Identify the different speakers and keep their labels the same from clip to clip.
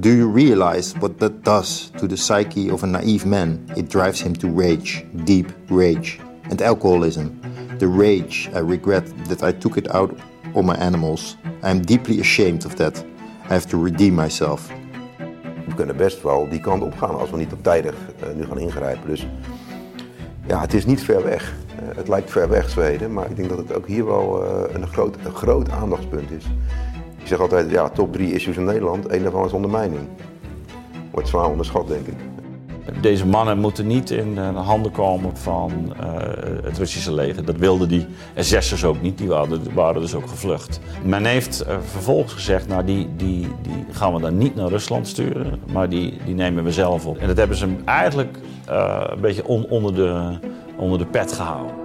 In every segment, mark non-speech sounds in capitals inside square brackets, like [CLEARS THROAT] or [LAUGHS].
Speaker 1: Do you realize what that does to the psyche of a naive man? It drives him to rage, deep rage. And alcoholism. The rage I regret that I took it out on my animals. I am deeply ashamed of that. I have to redeem myself.
Speaker 2: We kunnen best wel die kant op gaan als we niet op tijdig uh, nu gaan ingrijpen. Dus ja, het is niet ver weg. Uh, het lijkt ver weg Zweden, maar ik denk dat het ook hier wel uh, een, groot, een groot aandachtspunt is. Ik zeg altijd, ja, top drie issues in Nederland, één daarvan is ondermijning. Wordt zwaar onderschat, denk ik.
Speaker 3: Deze mannen moeten niet in de handen komen van uh, het Russische leger. Dat wilden die SS'ers ook niet, die waren, waren, dus ook gevlucht. Men heeft uh, vervolgens gezegd, nou die, die, die gaan we dan niet naar Rusland sturen, maar die, die nemen we zelf op. En dat hebben ze eigenlijk een beetje on, onder, de, onder de pet gehouden.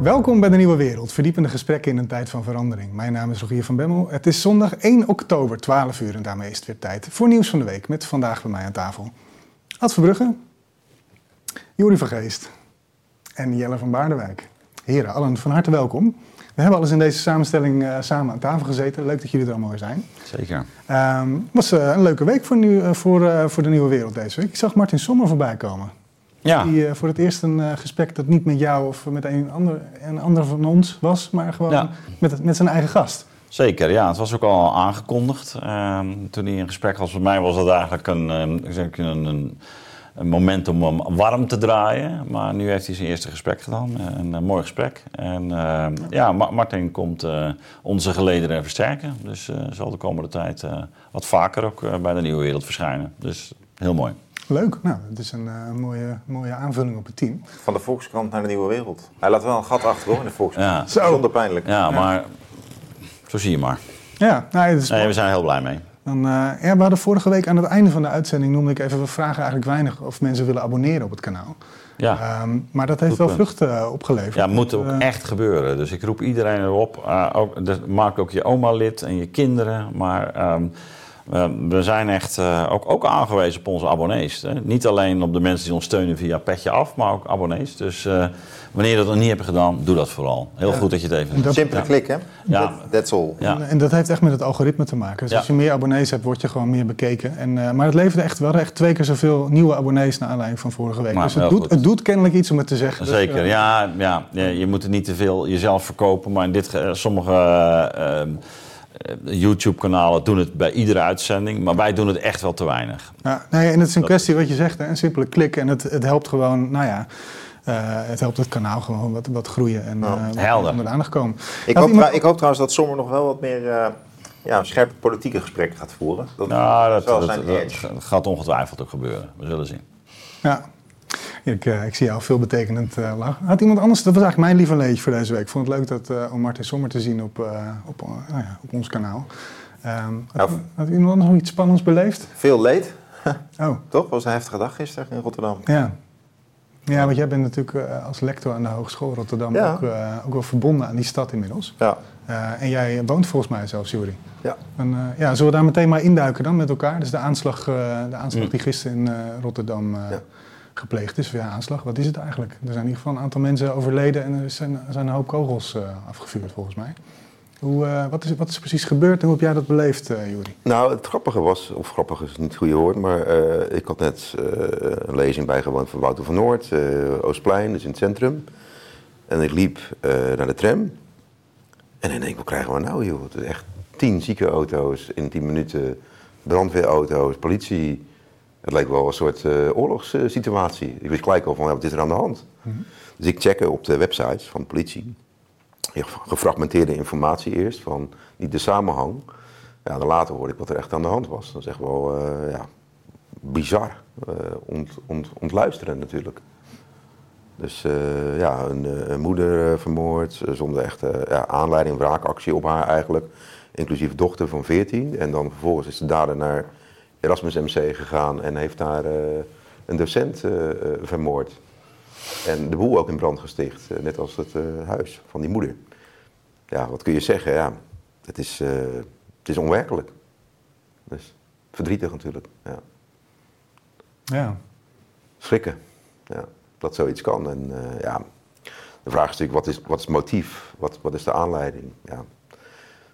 Speaker 4: Welkom bij de Nieuwe Wereld, verdiepende gesprekken in een tijd van verandering. Mijn naam is Rogier van Bemmel. Het is zondag 1 oktober, 12 uur en daarmee is het weer tijd voor Nieuws van de Week met vandaag bij mij aan tafel Ad Verbrugge, Jori van Geest en Jelle van Baardenwijk. Heren, allen van harte welkom. We hebben alles in deze samenstelling uh, samen aan tafel gezeten. Leuk dat jullie er allemaal weer zijn.
Speaker 3: Zeker.
Speaker 4: Het um, was uh, een leuke week voor, nu, uh, voor, voor de Nieuwe Wereld deze week. Ik zag Martin Sommer voorbij komen.
Speaker 3: Ja.
Speaker 4: Die uh, voor het eerst een uh, gesprek dat niet met jou of met een ander, een ander van ons was, maar gewoon
Speaker 3: Ja.
Speaker 4: met, met zijn eigen gast.
Speaker 3: Zeker, ja. Het was ook al aangekondigd. Ehm, toen hij in gesprek was met mij was dat eigenlijk een, ehm, ik, een, een, een moment om hem warm te draaien. Maar nu heeft hij zijn eerste gesprek gedaan. eh, Een, een mooi gesprek. En ehm, ja, Ma- Martin komt eh, onze gelederen versterken. Dus eh, zal de komende tijd eh, wat vaker ook eh, bij de Nieuwe Wereld verschijnen. Dus heel mooi.
Speaker 4: Leuk, nou, het is een uh, mooie, mooie aanvulling op het team.
Speaker 1: Van de Volkskrant naar de Nieuwe Wereld. Hij laat wel een gat achter hoor in de Volkskrant.
Speaker 3: Ja.
Speaker 4: Zo.
Speaker 1: Zonder pijnlijk.
Speaker 3: Ja, maar zo zie je maar.
Speaker 4: Ja, nou, het is
Speaker 3: Nee, we zijn er heel blij mee.
Speaker 4: Dan, eh, ja, we hadden vorige week aan het einde van de uitzending noemde ik even, we vragen eigenlijk weinig of mensen willen abonneren op het kanaal.
Speaker 3: Ja.
Speaker 4: Ehm, maar dat heeft
Speaker 3: Goed
Speaker 4: wel
Speaker 3: punt.
Speaker 4: vruchten uh, opgeleverd.
Speaker 3: Ja, het moet ook
Speaker 4: Eh,
Speaker 3: echt gebeuren. Dus ik roep iedereen erop. Uh, ook, dus maak ook je oma lid en je kinderen. Maar ehm, we, we zijn echt uh, ook, ook aangewezen op onze abonnees. Hè. Niet alleen op de mensen die ons steunen via Petje Af, maar ook abonnees. Dus uh, wanneer je dat nog niet hebt gedaan, doe dat vooral. Heel goed dat je het even doet.
Speaker 1: Simpele
Speaker 3: Ja.
Speaker 1: klik hè?
Speaker 3: Ja.
Speaker 1: That- That's all.
Speaker 3: Ja.
Speaker 4: En, en dat heeft echt met het algoritme te maken. Dus
Speaker 3: Ja.
Speaker 4: als je meer abonnees hebt, word je gewoon meer bekeken. En, eh, maar het leverde echt wel echt twee keer zoveel nieuwe abonnees naar aanleiding van vorige week.
Speaker 3: Maar
Speaker 4: dus het doet, het doet kennelijk iets om het te zeggen. Dus,
Speaker 3: Zeker,
Speaker 4: eh,
Speaker 3: ja, ja, ja. Je moet er niet te veel jezelf verkopen. Maar in dit, ge- sommige eh, eh, YouTube-kanalen doen het bij iedere uitzending. Maar wij doen het echt wel te weinig.
Speaker 4: Ja, nee, en het is een
Speaker 3: Dat-
Speaker 4: kwestie wat je zegt, hè, een simpele klik. En het, het helpt gewoon, nou ja, eh, het helpt het kanaal gewoon wat, wat groeien en eh, wat
Speaker 3: helder.
Speaker 4: onder de aandacht komen.
Speaker 1: Ik, hoop
Speaker 4: iemand-
Speaker 1: ik hoop trouwens dat Sommer nog wel wat meer eh, ja, scherpe politieke gesprekken gaat voeren. Dat,
Speaker 3: Nou, dat, dat,
Speaker 1: zijn
Speaker 3: dat gaat ongetwijfeld ook gebeuren. We zullen zien.
Speaker 4: Ja. Ik, eh, ik zie jou veelbetekenend eh lachen. Had iemand anders, dat was eigenlijk mijn lievelingetje voor deze week. Ik vond het leuk dat, eh, om Martin Sommer te zien op, op, nou ja, op ons kanaal. Ehm, had,
Speaker 1: Nou,
Speaker 4: had iemand anders nog iets spannends beleefd?
Speaker 1: Veel leed, [LAUGHS]
Speaker 4: Oh,
Speaker 1: toch? Was een heftige dag gisteren in Rotterdam.
Speaker 4: ja. Ja, want jij bent natuurlijk als lector aan de Hogeschool Rotterdam
Speaker 1: Ja.
Speaker 4: ook, ook wel verbonden aan die stad inmiddels.
Speaker 1: Ja.
Speaker 4: En jij woont volgens mij zelfs, Juri.
Speaker 1: Ja.
Speaker 4: En, ja, zullen we daar meteen maar induiken dan met elkaar? Dus de aanslag, de aanslag
Speaker 3: Mm.
Speaker 4: die gisteren in Rotterdam
Speaker 1: Ja.
Speaker 4: Gepleegd is. Ja, aanslag, wat is het eigenlijk? Er zijn in ieder geval een aantal mensen overleden en er zijn, zijn een hoop kogels eh, afgevuurd volgens mij. Hoe, eh, wat, is, wat is precies gebeurd en hoe heb jij dat beleefd, eh Juri?
Speaker 2: Nou, het grappige was, of grappig is niet het goede woord, maar ik had net een lezing bijgewoond van Wouter van Noord, Oostplein, dus in het centrum. En ik liep naar de tram. En ik denk, wat krijgen we nou joh? Het is echt tien ziekenauto's in tien minuten, brandweerauto's, politie. Het leek wel een soort eh, oorlogssituatie. Ik wist gelijk al van, wat is er aan de hand? Dus ik checkte op de websites van de politie. Gefragmenteerde informatie eerst, van niet de samenhang. Ja, dan later hoorde ik wat er echt aan de hand was. Dat is echt wel eh, ja, bizar. eh ont, ont, ontluisteren natuurlijk. Dus ja, een, moeder vermoord, zonder echte ja, aanleiding, wraakactie op haar eigenlijk. Inclusief dochter van 14. En dan vervolgens is de dader naar Erasmus MC gegaan en heeft daar eh, een docent eh, eh, vermoord. En de boel ook in brand gesticht, net als het huis van die moeder. Ja, wat kun je zeggen? Ja, het is, het is onwerkelijk. Dus verdrietig natuurlijk. Ja.
Speaker 4: Ja.
Speaker 2: Schrikken. Ja, dat zoiets kan. En ja, de vraag is natuurlijk, wat is, wat is het motief? Wat, wat is de aanleiding? Ja.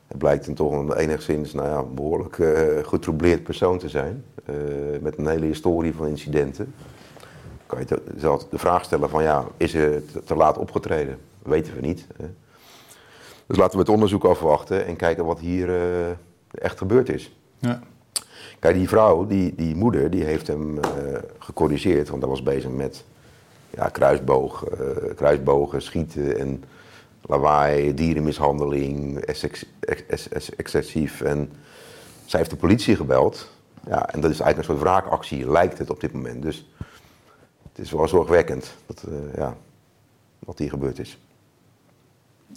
Speaker 2: Het blijkt dan toch een enigszins nou ja, behoorlijk uh, getroubleerd persoon te zijn. Uh, met een hele historie van incidenten. Kan je zelf de vraag stellen van ja, is het te, te laat opgetreden? weten we niet. Hè. Dus laten we het onderzoek afwachten en kijken wat hier uh, echt gebeurd is. Ja. Kijk, die vrouw, die, die moeder, die heeft hem gecorrigeerd, want hij was bezig met ja, kruisboog, kruisbogen, schieten en lawaai, dierenmishandeling, excessief. En zij heeft de politie gebeld. Ja, en dat is eigenlijk een soort wraakactie, lijkt het op dit moment. Dus het is wel zorgwekkend dat, uh, ja, wat hier gebeurd is.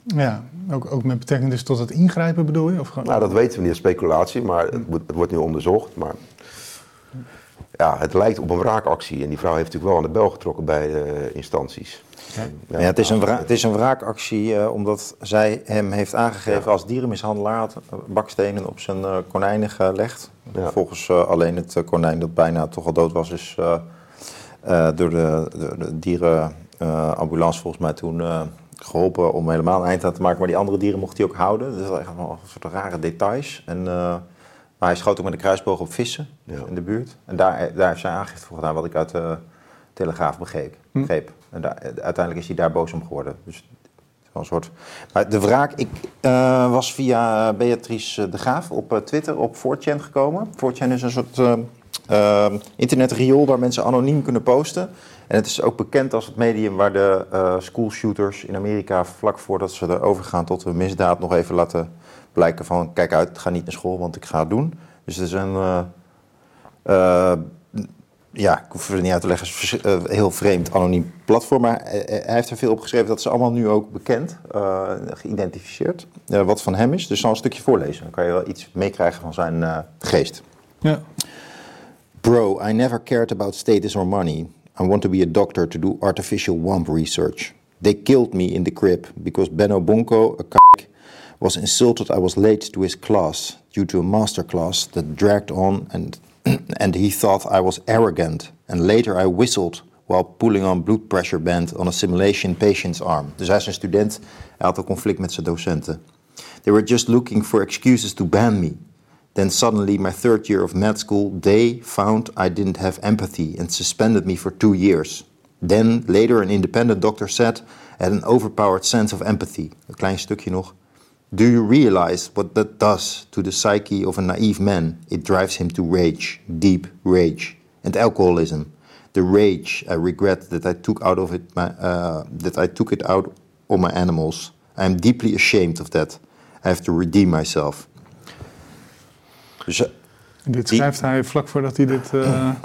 Speaker 4: Ja, ook, ook met betrekking dus tot het ingrijpen bedoel je? Of
Speaker 2: gewoon... Nou, dat weten we niet, speculatie, maar het, het wordt nu onderzocht. Maar ja, het lijkt op een wraakactie. En die vrouw heeft natuurlijk wel aan de bel getrokken bij de instanties.
Speaker 1: Ja. het, is een het is een wraakactie uh, omdat zij hem heeft aangegeven als dierenmishandelaar. Had bakstenen op zijn uh, konijnen gelegd. Volgens uh, alleen het konijn dat bijna toch al dood was, is door de, de, de dierenambulance volgens mij toen geholpen om helemaal een eind aan te maken. Maar die andere dieren mocht hij ook houden. Dat is echt wel een soort rare details. En, maar hij schoot ook met een kruisboog op vissen in de buurt. En daar, daar heeft zij aangifte voor gedaan, wat ik uit de Telegraaf begreep. Hm. En daar, uiteindelijk is hij daar boos om geworden. Dus een soort... Maar de wraak, ik uh, was via Beatrice de Graaf op uh, Twitter op 4chan gekomen. 4chan is een soort uh, internetriool waar mensen anoniem kunnen posten. En het is ook bekend als het medium waar de schoolshooters in Amerika vlak voordat ze erover gaan tot een misdaad nog even laten blijken van kijk uit, ga niet naar school, want ik ga het doen. Dus het is een ja, ik hoef het niet uit te leggen, is een heel vreemd anoniem platform. Maar hij heeft er veel op geschreven, dat is allemaal nu ook bekend, uh, geïdentificeerd, wat van hem is. Dus zal een stukje voorlezen, dan kan je wel iets meekrijgen van zijn geest. Ja. Bro, I never cared about status or money. I want to be a doctor to do artificial womb research. They killed me in the crib because Benno Bonko, a was insulted I was late to his class due to a master class that dragged on and [CLEARS THROAT] and he thought I was arrogant. And later I whistled while pulling on blood pressure band on a simulation patient's arm. Dus hij is een student, hij had een conflict met zijn docenten. They were just looking for excuses to ban me. Then suddenly, my third year of med school, they found I didn't have empathy and suspended me for two years. Then, later, an independent doctor said I had an overpowered sense of empathy. Een klein stukje nog. Do you realize what that does to the psyche of a naive man? It drives him to rage, deep rage, and alcoholism. The rage I regret that I took out of it, my, uh, that I took it out on my animals. I am deeply ashamed of that. I have to redeem myself.
Speaker 4: Dus, uh, dit schrijft hij vlak voordat hij dit. Uh... [CLEARS THROAT]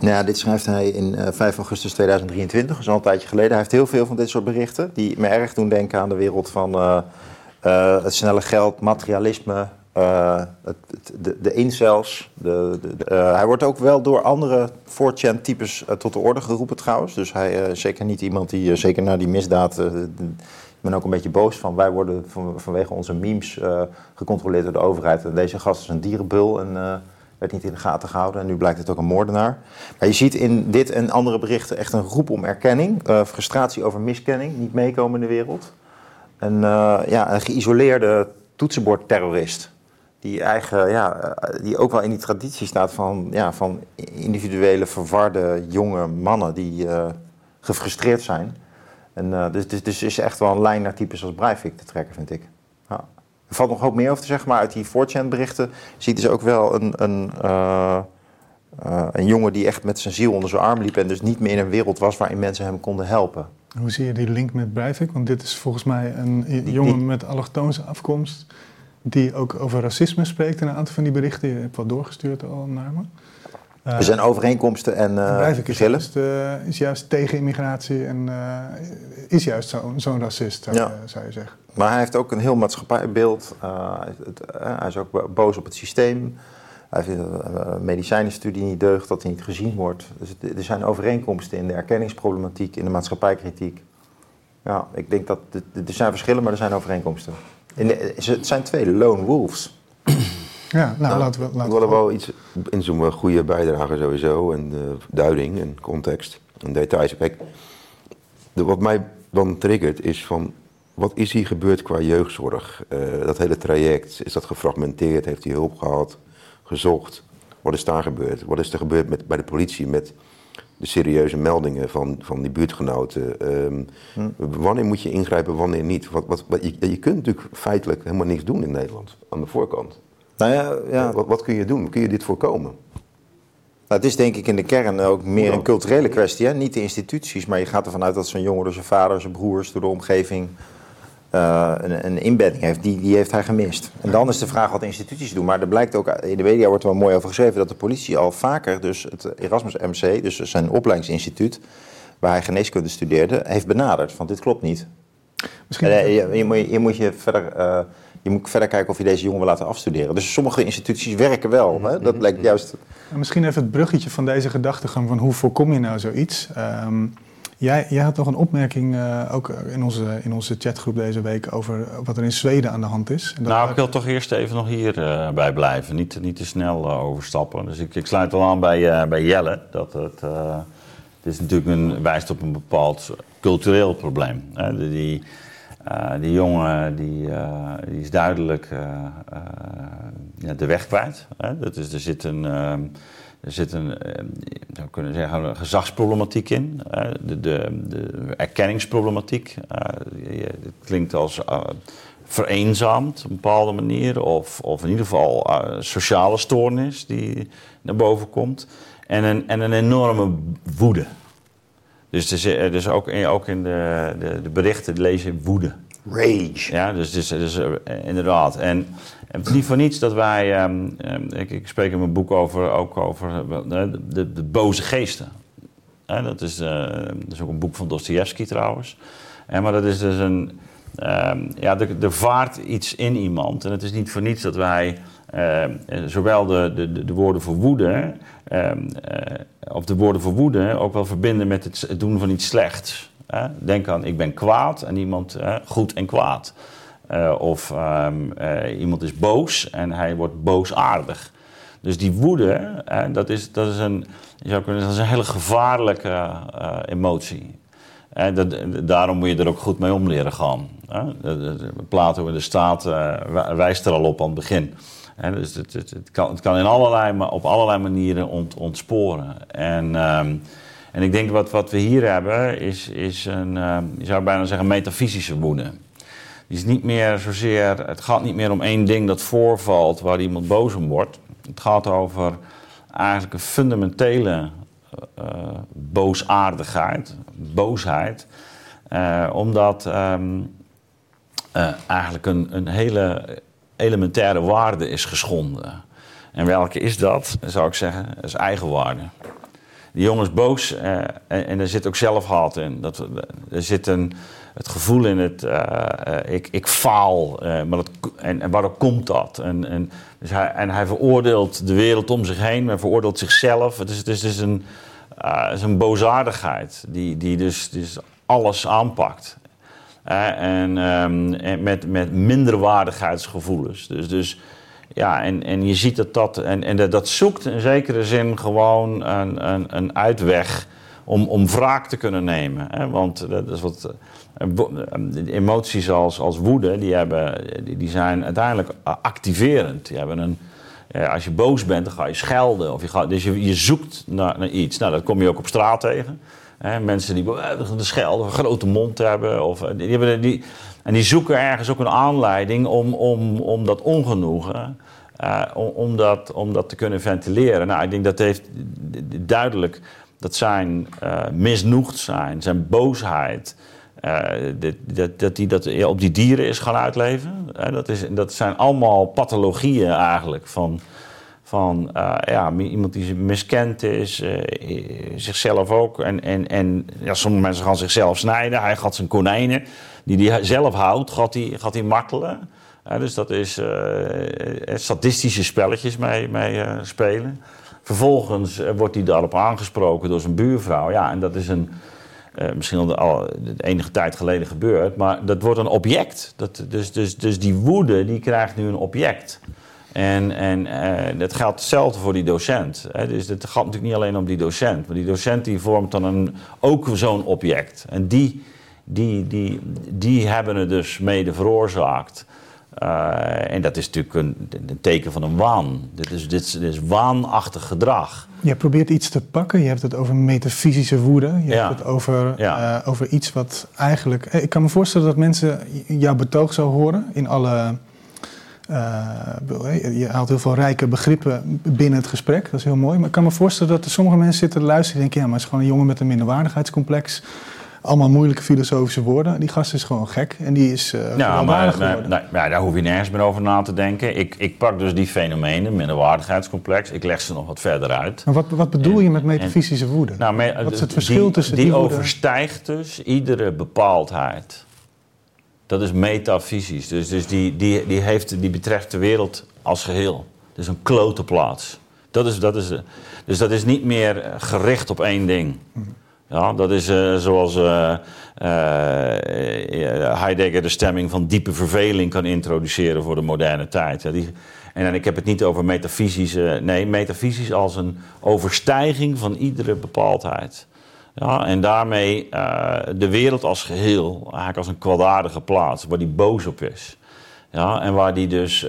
Speaker 1: Nou, dit schrijft hij in uh, 5 augustus 2023, dat is al een tijdje geleden. Hij heeft heel veel van dit soort berichten die me erg doen denken aan de wereld van uh, het snelle geld, materialisme, uh, het, de, de incels. De, de, uh, hij wordt ook wel door andere 4chan-types tot de orde geroepen trouwens. Dus hij is zeker niet iemand die, zeker na die misdaad... ik ben ook een beetje boos van. Wij worden van, vanwege onze memes gecontroleerd door de overheid. En deze gast is een dierenbul en werd niet in de gaten gehouden. En nu blijkt het ook een moordenaar. Maar je ziet in dit en andere berichten echt een roep om erkenning. frustratie over miskenning, niet meekomen in de wereld een, uh, ja, een geïsoleerde toetsenbordterrorist. Die, eigen, ja, eh, die ook wel in die traditie staat van, ja, van individuele verwarde jonge mannen die uh, gefrustreerd zijn. En, dus, dus, dus is echt wel een lijn naar types als Breivik te trekken, vind ik. Er valt nog hoop meer over te zeggen, maar uit die 4 berichten ziet dus ook wel een, een, een jongen die echt met zijn ziel onder zijn arm liep en dus niet meer in een wereld was waarin mensen hem konden helpen.
Speaker 4: Hoe zie je die link met Breivik? Want dit is volgens mij een jongen met allochtoonse afkomst... die ook over racisme spreekt in een aantal van die berichten. Je hebt wat doorgestuurd al naar me.
Speaker 1: Uh, er zijn overeenkomsten en uh,
Speaker 4: Breivik is juist, uh, is juist, tegen immigratie en uh, is juist zo'n zo racist, zou, ja. zou, je zeggen.
Speaker 1: Maar hij heeft ook een heel maatschappijbeeld. hij is ook boos op het systeem. Hij vindt dat een medicijnenstudie niet deugt, dat hij niet gezien wordt. Dus er zijn overeenkomsten in de erkenningsproblematiek, in de maatschappijkritiek. Ja, ik denk dat er zijn verschillen, maar er zijn overeenkomsten. In de, het zijn twee lone wolves. [CLEARS THROAT]
Speaker 4: Ja, nou, nou laten we. Laten
Speaker 2: ik wil er wel iets inzoomen. Goede bijdrage sowieso. En de duiding en context en details. Kijk, de, wat mij dan triggert is van. wat is hier gebeurd qua jeugdzorg? Eh, dat hele traject, is dat gefragmenteerd? Heeft hij hulp gehad, gezocht? Wat is daar gebeurd? Wat is er gebeurd met, bij de politie met de serieuze meldingen van, van die buurtgenoten? Ehm, hm. Wanneer moet je ingrijpen, wanneer niet? Wat, wat, je, je kunt natuurlijk feitelijk helemaal niks doen in Nederland, aan de voorkant. Nou ja, ja. Wat, wat kun je doen? Kun je dit voorkomen?
Speaker 1: Nou, het is denk ik in de kern ook meer een culturele kwestie. Hè? Niet de instituties, maar je gaat ervan uit dat zo'n jongen door zijn vader, zijn broers, door de omgeving uh, een, een, inbedding heeft. Die, die heeft hij gemist. En dan is de vraag wat de instituties doen. Maar er blijkt ook, in de media wordt er wel mooi over geschreven, dat de politie al vaker, dus het Erasmus MC, dus zijn opleidingsinstituut, waar hij geneeskunde studeerde, heeft benaderd. Van dit klopt niet. Misschien... Je, je, moet, je, moet je verder. Uh, je moet verder kijken of je deze jongen wil laten afstuderen. Dus sommige instituties werken wel. Hè? Dat blijkt juist.
Speaker 4: Misschien even het bruggetje van deze gedachtegang van hoe voorkom je nou zoiets. Um, jij, jij had nog een opmerking uh, ook in onze, in onze chatgroep deze week over wat er in Zweden aan de hand is.
Speaker 3: nou, ik wil toch eerst even nog hierbij uh, bij blijven. Niet, niet te snel uh, overstappen. Dus ik, ik sluit wel aan bij, bij Jelle. Dat het, het is natuurlijk een, wijst op een bepaald cultureel probleem. Hè? Die, uh, die jongen die, die is duidelijk ja, de weg kwijt. Hè? Dat is, er zit een, er zit een zou kunnen zeggen, een gezagsproblematiek in. De, de, de, erkenningsproblematiek. het klinkt als vereenzaamd op een bepaalde manier. Of, of in ieder geval sociale stoornis die naar boven komt. En een, en een enorme woede. Dus, dus ook, ook in de, de, de berichten lezen woede.
Speaker 1: Rage.
Speaker 3: Ja, dus, dus, inderdaad. En, het is niet voor niets dat wij. Um, ik, ik, spreek in mijn boek over, ook over uh, de, de, boze geesten. dat, is, dat is ook een boek van Dostoevsky trouwens. maar dat is dus een. Ehm, ja, er, vaart iets in iemand. En het is niet voor niets dat wij zowel de, de, de, woorden voor woede, uh, of de woorden voor woede ook wel verbinden met het doen van iets slechts. Denk aan ik ben kwaad en iemand goed en kwaad. of um, iemand is boos en hij wordt boosaardig. Dus die woede, dat, is, dat, is een, je zou kunnen, dat is een hele gevaarlijke emotie. dat, daarom moet je er ook goed mee om leren gaan. Plato in de staat wijst er al op aan het begin dus het, het, kan, het kan in allerlei, op allerlei manieren ont, ontsporen. En, um, en ik denk wat, wat we hier hebben is, is een, um, je zou bijna zeggen, metafysische woede. Die is niet meer zozeer, het gaat niet meer om één ding dat voorvalt waar iemand boos om wordt. Het gaat over eigenlijk een fundamentele uh, boosaardigheid, boosheid. Uh, omdat uh, eigenlijk een, een hele elementaire waarde is geschonden. En welke is dat? Zou ik zeggen, is eigenwaarde. Die jongen is boos eh, en, en, er zit ook zelfhaat in. Dat, er zit een, het gevoel in het, uh, ik, ik faal, maar dat, en, en waarom komt dat? En, en, dus hij, en hij veroordeelt de wereld om zich heen, maar veroordeelt zichzelf. Het is, het is, het een, is een boosaardigheid die, die dus, dus alles aanpakt en, um, en, met, met minderwaardigheidsgevoelens. Dus, dus ja, en, en je ziet dat dat. En, en dat, zoekt in zekere zin gewoon een, een, een uitweg om, om wraak te kunnen nemen. Hè? Want dat is wat. Eh, emoties als, als woede, die, hebben, die, zijn uiteindelijk activerend. Die hebben een, als je boos bent, dan ga je schelden. Of je gaat, dus je, je zoekt naar, naar iets. Nou, dat kom je ook op straat tegen mensen die de schelden, een grote mond hebben. Of, eh, die hebben die, en die zoeken ergens ook een aanleiding om, om, om dat ongenoegen. Uh, om, dat, om dat te kunnen ventileren. Nou, ik denk dat heeft duidelijk. Dat zijn misnoegd zijn, zijn boosheid. Dat, dat, dat die dat op die dieren is gaan uitleven. dat, is, dat zijn allemaal pathologieën eigenlijk van, van uh, ja, iemand die miskend is, uh, zichzelf ook. En, en, en ja, sommige mensen gaan zichzelf snijden. Hij gaat zijn konijnen, die hij zelf houdt, gaat hij, gaat hij martelen. Uh, dus dat is statistische spelletjes mee, mee spelen. Vervolgens wordt hij daarop aangesproken door zijn buurvrouw. Ja, en dat is een... misschien al, al enige tijd geleden gebeurd, maar dat wordt een object. Dat, dus, dus, dus die woede die krijgt nu een object. En, en uh, dat geldt hetzelfde voor die docent. Hè. Dus het gaat natuurlijk niet alleen om die docent. Maar die docent die vormt dan een, ook zo'n object. En die, die, die, die hebben het dus mede veroorzaakt. Uh, en dat is natuurlijk een, een, teken van een waan. Dit is, dit, is, dit is waanachtig gedrag.
Speaker 4: Je probeert iets te pakken. Je hebt het over metafysische woede. Je ja. hebt het over, ja. uh, over iets wat eigenlijk... Ik kan me voorstellen dat mensen jouw betoog zo horen in alle... Uh, je haalt heel veel rijke begrippen binnen het gesprek. Dat is heel mooi. Maar ik kan me voorstellen dat er sommige mensen zitten te luisteren... en denken, ja, maar het is gewoon een jongen met een minderwaardigheidscomplex allemaal moeilijke filosofische woorden. Die gast is gewoon gek en die is uh,
Speaker 3: ja, maar, maar, nou, daar hoef je nergens meer over na te denken. Ik, ik pak dus die fenomenen, minderwaardigheidscomplex, ik leg ze nog wat verder uit.
Speaker 4: Maar wat, wat bedoel je met metafysische woede? Nou, wat is het verschil
Speaker 3: die,
Speaker 4: tussen
Speaker 3: die Die overstijgt dus iedere bepaaldheid. Dat is metafysisch. Dus, dus die, die, die, heeft, die betreft de wereld als geheel. Dus een klote plaats. Dat is, dat is, dus dat is niet meer gericht op één ding. Ja, dat is uh, zoals uh, Heidegger de stemming van diepe verveling kan introduceren voor de moderne tijd. Die, en ik heb het niet over metafysische, nee, metafysisch als een overstijging van iedere bepaaldheid. Ja, en daarmee de wereld als geheel, eigenlijk als een kwaadaardige plaats, waar die boos op is. Ja, en waar die dus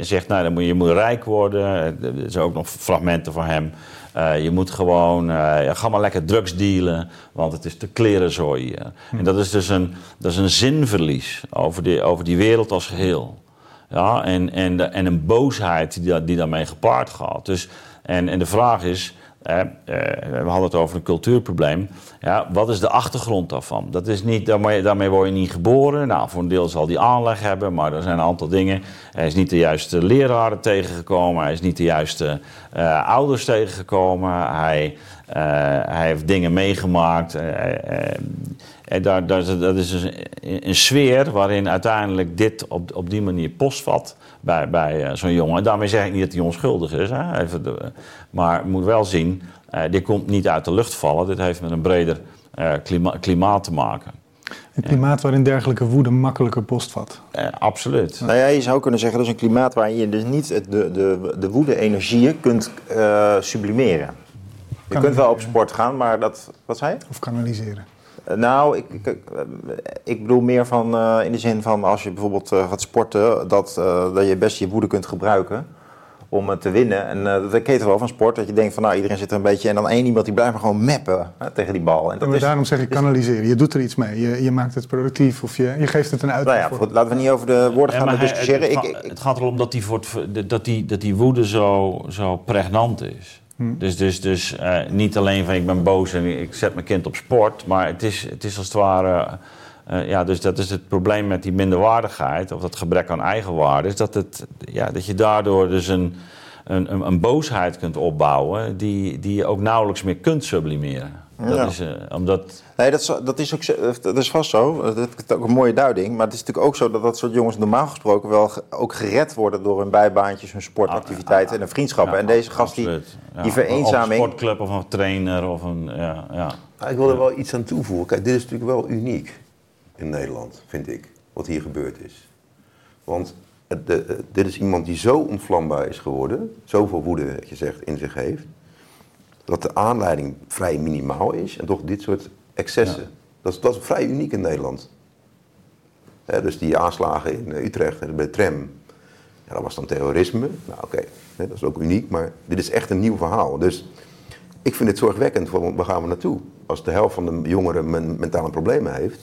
Speaker 3: zegt, nou, dan moet je, moet rijk worden. Er zijn ook nog fragmenten van hem uh, je moet gewoon, uh, ga maar lekker drugs dealen, want het is te klerenzooi. Uh. Hm. En dat is dus een, dat is een zinverlies over die, over die wereld als geheel. Ja, en, en, en een boosheid die, die daarmee gepaard gaat. Dus, en, en de vraag is, eh, we hadden het over een cultuurprobleem. Ja, wat is de achtergrond daarvan? Dat is niet, daarmee, daarmee word je niet geboren. Nou, voor een deel zal die aanleg hebben, maar er zijn een aantal dingen. Hij is niet de juiste leraren tegengekomen. Hij is niet de juiste uh, ouders tegengekomen. Hij, uh, hij heeft dingen meegemaakt. en daar, dat is dus een, een, sfeer waarin uiteindelijk dit op die manier postvat bij, bij zo'n jongen. En daarmee zeg ik niet dat hij onschuldig is. Hè? Even de, maar je moet wel zien, uh, dit komt niet uit de lucht vallen. Dit heeft met een breder uh, klima klimaat te maken.
Speaker 4: Een klimaat waarin dergelijke woede makkelijker postvat.
Speaker 3: Uh, absoluut.
Speaker 1: Nou ja, je zou kunnen zeggen dat is een klimaat waarin je dus niet de, de, de woede-energieën kunt sublimeren. Je kunt wel op sport gaan, maar dat... Wat zei je?
Speaker 4: Of kanaliseren.
Speaker 1: Nou, ik, ik, ik, bedoel meer van in de zin van als je bijvoorbeeld gaat sporten, dat, dat je best je woede kunt gebruiken om te winnen. En uh, dat ken je wel van sport, dat je denkt van nou iedereen zit er een beetje en dan één iemand die blijft maar gewoon meppen hè, tegen die bal. En
Speaker 4: dat is, daarom zeg ik kanaliseren. Je doet er iets mee. Je, je maakt het productief of je, je geeft het een uitdaging.
Speaker 1: Nou ja, laten we niet over de woorden gaan discussiëren.
Speaker 3: Het, het, ik, het, gaat erom dat die, dat die, dat die woede zo, zo pregnant is. Hm. Dus, dus, dus uh, niet alleen van ik ben boos en ik zet mijn kind op sport, maar het is, het is als het ware uh, ja, dus dat is het probleem met die minderwaardigheid, of dat gebrek aan eigenwaarde, is dat, het, ja, dat je daardoor dus een, een, een, boosheid kunt opbouwen die, die je ook nauwelijks meer kunt sublimeren. Dat
Speaker 1: ja.
Speaker 3: is, uh, omdat...
Speaker 1: Nee, dat is, dat, is ook, dat is vast zo. Dat is ook een mooie duiding. Maar het is natuurlijk ook zo dat dat soort jongens normaal gesproken wel ook gered worden door hun bijbaantjes, hun sportactiviteiten en hun vriendschappen. en deze gast, die, die vereenzaming.
Speaker 3: Of een sportclub of een trainer of een. Ja, ja.
Speaker 2: Nou, ik wil er wel iets aan toevoegen. Kijk, dit is natuurlijk wel uniek in Nederland, vind ik, wat hier gebeurd is. Want de, dit is iemand die zo ontvlambaar is geworden, zoveel woede, je zegt, in zich heeft, dat de aanleiding vrij minimaal is en toch dit soort excessen. Dat, is, dat is vrij uniek in Nederland. dus die aanslagen in Utrecht bij de tram, ja, dat was dan terrorisme. Nou oké, dat is ook uniek, maar dit is echt een nieuw verhaal. Dus ik vind het zorgwekkend, waar gaan we naartoe? Als de helft van de jongeren mentale problemen heeft,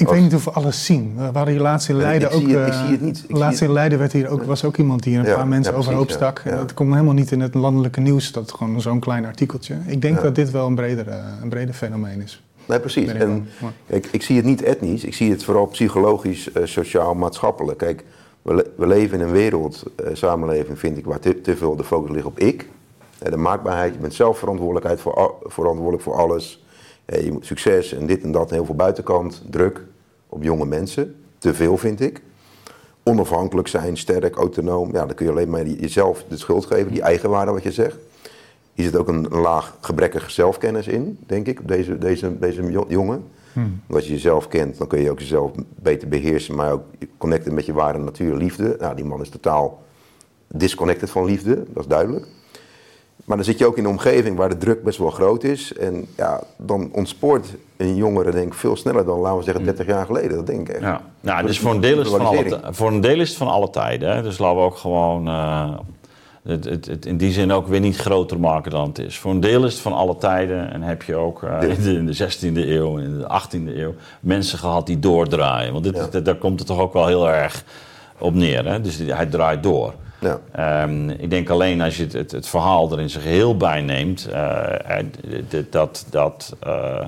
Speaker 4: ik weet niet of we alles zien. We hadden laatst in Leiden ook.
Speaker 2: Het, ik zie het niet.
Speaker 4: laatst in Leiden werd hier ook, was ook iemand die een paar mensen ja, overhoop stak. Ja, dat komt helemaal niet in het landelijke nieuws. Dat gewoon zo'n klein artikeltje. Ik denk dat dit wel een breder, een breder fenomeen is.
Speaker 2: Nee, precies. En, kijk, ik zie het niet etnisch. Ik zie het vooral psychologisch, uh, sociaal, maatschappelijk. Kijk, we, we, leven in een wereld, uh, samenleving vind ik, waar te, te, veel de focus ligt op ik. Uh, de maakbaarheid, je bent zelf verantwoordelijkheid voor, verantwoordelijk voor alles. Eh, je moet succes en dit en dat, heel veel buitenkant, druk op jonge mensen. Te veel vind ik. Onafhankelijk zijn, sterk, autonoom. Ja, dan kun je alleen maar jezelf de schuld geven, die eigenwaarde wat je zegt. Hier zit ook een laag gebrekkige zelfkennis in, denk ik, op deze, deze, deze jongen. Hmm. Als je jezelf kent, dan kun je ook jezelf beter beheersen, maar ook connecten met je ware natuur, liefde. Nou, die man is totaal disconnected van liefde, dat is duidelijk. Maar dan zit je ook in een omgeving waar de druk best wel groot is. En ja, dan ontspoort een jongere denk ik veel sneller dan, laten we zeggen, 30 jaar geleden. Dat denk ik echt.
Speaker 3: Ja, nou, dus voor een, deel is het van alle, voor een deel is het van alle tijden. Hè? Dus laten we ook gewoon uh, het, het, het, in die zin ook weer niet groter maken dan het is. Voor een deel is het van alle tijden. En heb je ook uh, in, de, in, de, 16e eeuw en in de 18e eeuw mensen gehad die doordraaien. Want dit, ja. dit, daar komt het toch ook wel heel erg op neer. Hè? Dus hij draait door. Ja. Um, ik denk alleen als je het, het, het, verhaal er in zijn geheel bij neemt, uh, dat, dat uh,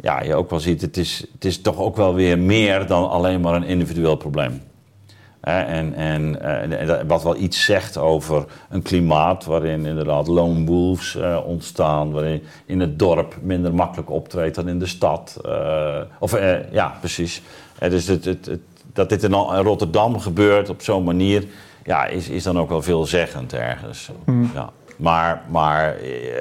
Speaker 3: ja, je ook wel ziet, het is, het is toch ook wel weer meer dan alleen maar een individueel probleem. En, en, en, wat wel iets zegt over een klimaat waarin inderdaad lone wolves ontstaan, waarin in het dorp minder makkelijk optreedt dan in de stad. Of ja, precies. dus het, het, dat dit in Rotterdam gebeurt op zo'n manier, ja, is, is dan ook wel veelzeggend ergens. Mm. Ja. Maar, maar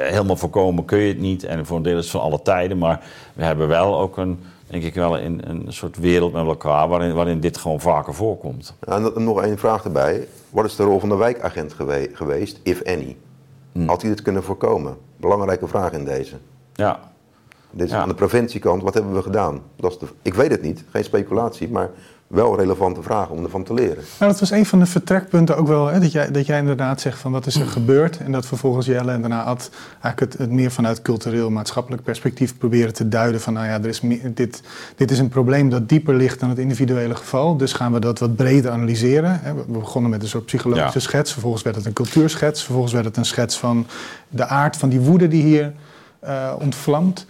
Speaker 3: helemaal voorkomen kun je het niet. En voor een deel is het van alle tijden. Maar we hebben wel ook een, denk ik wel, een, een soort wereld met elkaar waarin, waarin dit gewoon vaker voorkomt.
Speaker 2: En nog één vraag erbij. Wat is de rol van de wijkagent gewe geweest, if any? Hmm. Had hij dit kunnen voorkomen? Belangrijke vraag in deze.
Speaker 3: Ja.
Speaker 2: Dit is ja. aan de preventiekant, wat hebben we gedaan? Dat is de, ik weet het niet, geen speculatie, maar wel relevante vragen om ervan te leren.
Speaker 4: Nou, dat was een van de vertrekpunten ook wel, hè, dat, jij, dat jij inderdaad zegt van wat is er gebeurd en dat vervolgens Jelle en daarna Ad eigenlijk het, het, meer vanuit cultureel maatschappelijk perspectief proberen te duiden van nou ja, er is meer, dit, dit is een probleem dat dieper ligt dan het individuele geval, dus gaan we dat wat breder analyseren. Hè. We begonnen met een soort psychologische ja. schets, vervolgens werd het een cultuurschets, vervolgens werd het een schets van de aard van die woede die hier uh, ontvlamt.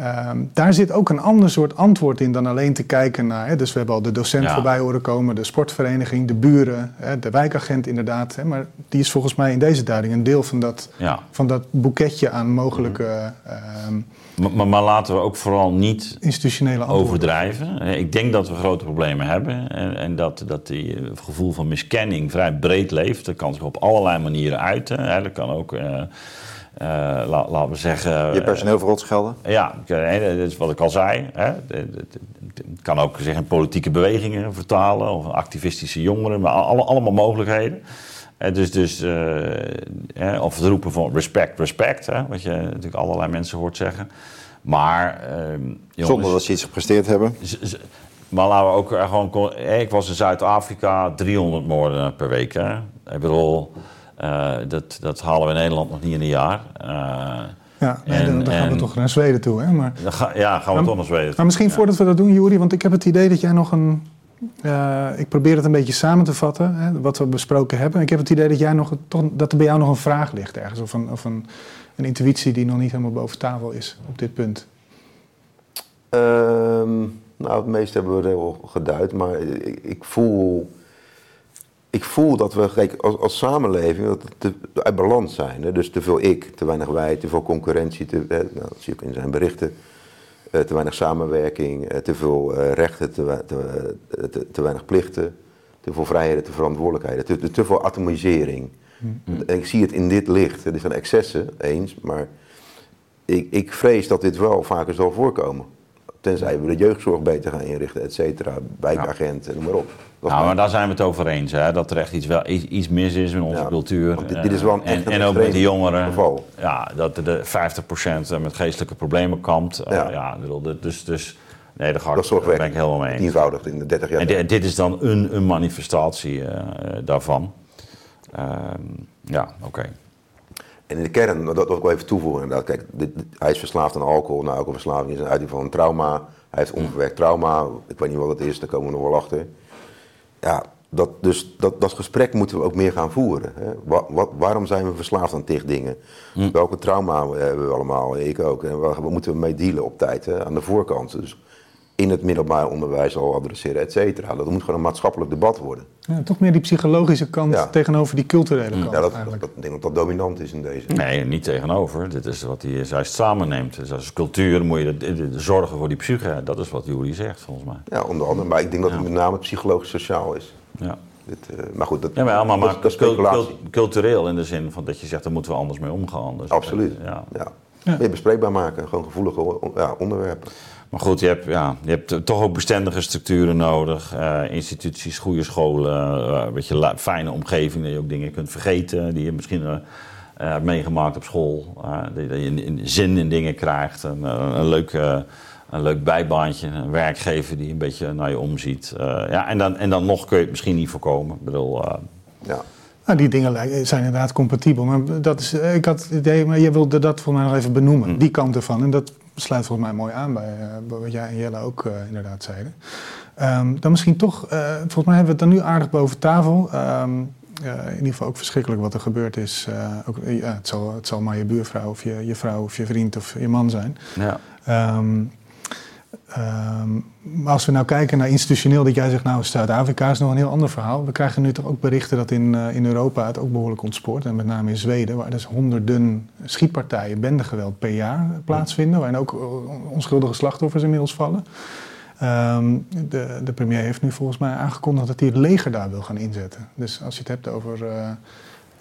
Speaker 4: Um, daar zit ook een ander soort antwoord in dan alleen te kijken naar. Hè, dus we hebben al de docent ja. voorbij horen komen, de sportvereniging, de buren, hè, de wijkagent inderdaad. Hè, maar die is volgens mij in deze duiding een deel van dat,
Speaker 3: ja.
Speaker 4: van dat boeketje aan mogelijke.
Speaker 3: Um, maar, laten we ook vooral niet
Speaker 4: institutionele
Speaker 3: overdrijven. Ik denk dat we grote problemen hebben en, en dat, dat die gevoel van miskenning vrij breed leeft. Dat kan zich op allerlei manieren uiten. Hè. Dat kan ook. Uh, uh, la, laten we zeggen.
Speaker 1: Je personeel voor schelden?
Speaker 3: Ja, dat is wat ik al zei. Hè. Het kan ook zich in politieke bewegingen vertalen, of activistische jongeren, maar alle, allemaal mogelijkheden. Dus, dus uh, of het roepen van respect, respect, hè, wat je natuurlijk allerlei mensen hoort zeggen. Maar.
Speaker 1: Jongens, Zonder dat ze iets gepresteerd hebben.
Speaker 3: Maar laten we ook gewoon. Ik was in Zuid-Afrika, 300 moorden per week. Hè. Ik bedoel. Uh, dat, dat halen we in Nederland nog niet in een jaar. Uh,
Speaker 4: ja, nee, en, dan, dan gaan we toch naar Zweden toe. Hè? Maar,
Speaker 3: ga, ja, gaan we maar, toch naar Zweden toe.
Speaker 4: Maar misschien
Speaker 3: ja.
Speaker 4: voordat we dat doen, Juri, want ik heb het idee dat jij nog een... Uh, ik probeer het een beetje samen te vatten, hè, wat we besproken hebben. Ik heb het idee dat, jij nog, toch, dat er bij jou nog een vraag ligt ergens. Of, een, of een, een intuïtie die nog niet helemaal boven tafel is op dit punt.
Speaker 2: Um, nou, het meeste hebben we wel geduid. Maar ik, ik voel ik voel dat we kijk, als, als samenleving dat te, uit balans zijn. Hè? Dus te veel ik, te weinig wij, te veel concurrentie. Te? Nou, dat zie ik in zijn berichten. Uh, te weinig samenwerking, uh, te veel uh, rechten, te, te, te, weinig plichten. Te veel vrijheden, te verantwoordelijkheden. Te, te veel atomisering. Mm. En ik zie het in dit licht. Er zijn excessen, eens. Maar ik, ik vrees dat dit wel vaker zal voorkomen. Tenzij we de jeugdzorg beter gaan inrichten, et cetera. Wijkagenten, noem maar op.
Speaker 3: Nou, maar daar zijn we het over eens, hè? dat er echt iets, wel, iets, iets mis is in onze ja, cultuur.
Speaker 2: Dit, dit, is wel een
Speaker 3: en, en ook met de jongeren. Geval. Ja, dat de 50% met geestelijke problemen kampt. Ja. Uh, ja, dus, dus nee, daar, ga,
Speaker 2: dat
Speaker 3: daar ben ik helemaal mee eens.
Speaker 2: Tienvoudig in de 30 jaar.
Speaker 3: En dit, dit is dan een, een manifestatie uh, daarvan. Uh, ja, oké. Okay.
Speaker 2: En in de kern, dat, wil ik wel even toevoegen inderdaad. Kijk, dit, hij is verslaafd aan alcohol. Nou, alcoholverslaving is een uiting van een trauma. Hij heeft onverwerkt trauma. Ik weet niet wat het is, daar komen we nog wel achter. Ja, dat, dus dat, dat gesprek moeten we ook meer gaan voeren. Hè. Wat, wat, waarom zijn we verslaafd aan tig dingen? Hm. Welke trauma hebben we allemaal? Ik ook. En waar, waar moeten we mee dealen op tijd? Hè? Aan de voorkant. Dus in het middelbaar onderwijs al adresseren, et cetera. Dat moet gewoon een maatschappelijk debat worden.
Speaker 4: Ja, toch meer die psychologische kant ja. tegenover die culturele kant.
Speaker 2: Ja, dat, dat, dat, ik denk dat dat dominant is in deze.
Speaker 3: Nee, niet tegenover. Dit is wat hij juist samenneemt. Dus als cultuur moet je de, de, de zorgen voor die psyche. Dat is wat Julie zegt, volgens mij.
Speaker 2: Ja, onder andere. Maar ik denk dat het met name psychologisch-sociaal is.
Speaker 3: Ja.
Speaker 2: Dit, uh, maar goed, dat,
Speaker 3: ja, maar, allemaal,
Speaker 2: dat,
Speaker 3: maar cult, cult, cultureel in de zin van dat je zegt, daar moeten we anders mee omgaan. Dus
Speaker 2: Absoluut, ja. ja. Meer bespreekbaar maken, gewoon gevoelige ja, onderwerpen.
Speaker 3: Maar goed, je hebt, ja, je hebt toch ook bestendige structuren nodig. Uh, instituties, goede scholen, uh, een beetje fijne omgeving. Dat je ook dingen kunt vergeten die je misschien uh, eh, meegemaakt op school. Uh, dat je een, zin in dingen krijgt. Een, een, leuk, een leuk bijbaantje. Een werkgever die een beetje naar je omziet. ja, en, dan, en dan nog kun je het misschien niet voorkomen. Ik bedoel,
Speaker 4: ja. Nou, die dingen zijn inderdaad compatibel. Maar dat is, ik had het idee, maar je wilde dat voor mij nog even benoemen. Mm. Die kant ervan. En dat sluit volgens mij mooi aan bij, bij wat jij en Jelle ook inderdaad zeiden. Um, dan misschien toch, uh, volgens mij hebben we het dan nu aardig boven tafel. Um, uh, in ieder geval ook verschrikkelijk wat er gebeurd is. Uh, ook, ja, het, zal, het zal maar je buurvrouw of je, je vrouw of je vriend of je man zijn. Ja. Um, maar als we nou kijken naar institutioneel, dat jij zegt, nou Zuid-Afrika is nog een heel ander verhaal. We krijgen nu toch ook berichten dat in, in Europa het ook behoorlijk ontspoort. En met name in Zweden, waar dus honderden schietpartijen, bendegeweld per jaar plaatsvinden. Waarin ook onschuldige slachtoffers inmiddels vallen. Um, de, de, premier heeft nu volgens mij aangekondigd dat hij het leger daar wil gaan inzetten. Dus als je het hebt over uh,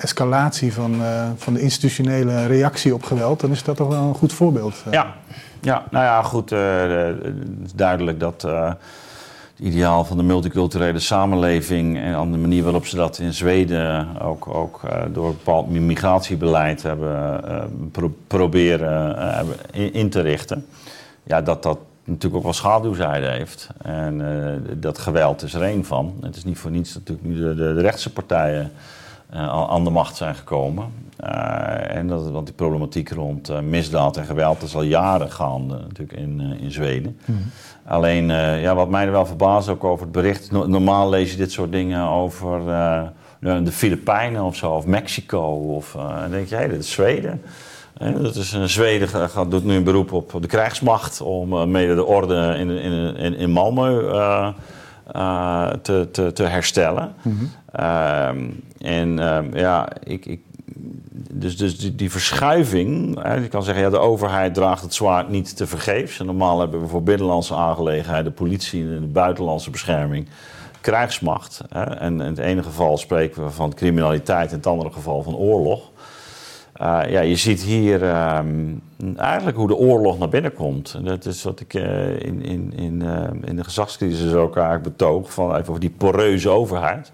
Speaker 4: escalatie van, uh, van de institutionele reactie op geweld, dan is dat toch wel een goed voorbeeld.
Speaker 3: Uh. Ja. ja, nou ja, goed. het is duidelijk dat het ideaal van de multiculturele samenleving en aan de manier waarop ze dat in Zweden ook, ook door bepaald migratiebeleid hebben pro proberen in, te richten, ja, dat dat natuurlijk ook wel schaduwzijde heeft. En dat geweld is er één van. Het is niet voor niets natuurlijk nu de, de, de rechtse partijen aan de macht zijn gekomen. Uh, en dat, want die problematiek rond misdaad en geweld is al jaren gaande natuurlijk in, in Zweden. Mm. Alleen, ja, wat mij er wel verbaast ook over het bericht... normaal lees je dit soort dingen over de Filipijnen of zo, of Mexico. Of, dan denk je, hé, hey, dit is Zweden. Dat is een Zweden gaat, doet nu een beroep op de krijgsmacht om mede de orde in, in, in, in Malmö uh, uh, te, te, te, herstellen. Mm -hmm. en ehm, ja, ik, ik, dus, dus die, die verschuiving, hè, je kan zeggen, ja, de overheid draagt het zwaard niet te vergeefs. En normaal hebben we voor binnenlandse aangelegenheden, de politie en de buitenlandse bescherming krijgsmacht. Hè. En in het ene geval spreken we van criminaliteit, in het andere geval van oorlog. Uh, ja, je ziet hier um, eigenlijk hoe de oorlog naar binnen komt. En dat is wat ik uh, in, in, in, uh, in de gezagscrisis ook eigenlijk betoog, van even over die poreuze overheid.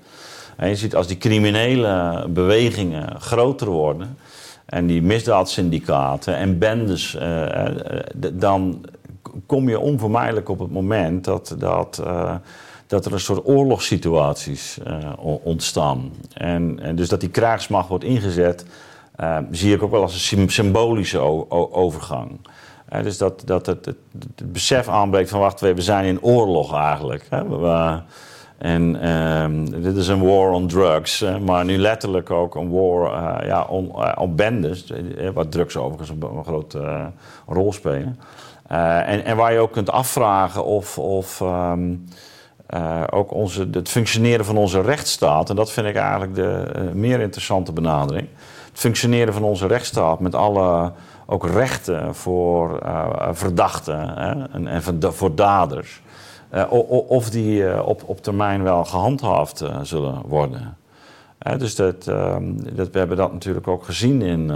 Speaker 3: En je ziet als die criminele bewegingen groter worden en die misdaadsyndicaten en bendes, dan kom je onvermijdelijk op het moment dat, dat, dat er een soort oorlogssituaties ontstaan. En, en dus dat die krijgsmacht wordt ingezet zie ik ook wel als een symbolische overgang. Dus dat, dat het, het, besef aanbreekt van wacht, we zijn in oorlog eigenlijk. Hè? En um, dit is een war on drugs, maar nu letterlijk ook een war uh, ja, on, on bendes, wat drugs overigens een, grote rol spelen. en, en waar je ook kunt afvragen of, of um, ook onze, het functioneren van onze rechtsstaat, en dat vind ik eigenlijk de meer interessante benadering functioneren van onze rechtsstaat met alle ook rechten voor uh, verdachten hè, en, en, voor daders. Uh, of die uh, op, op termijn wel gehandhaafd zullen worden. dus dat, ehm, dat, we hebben dat natuurlijk ook gezien in,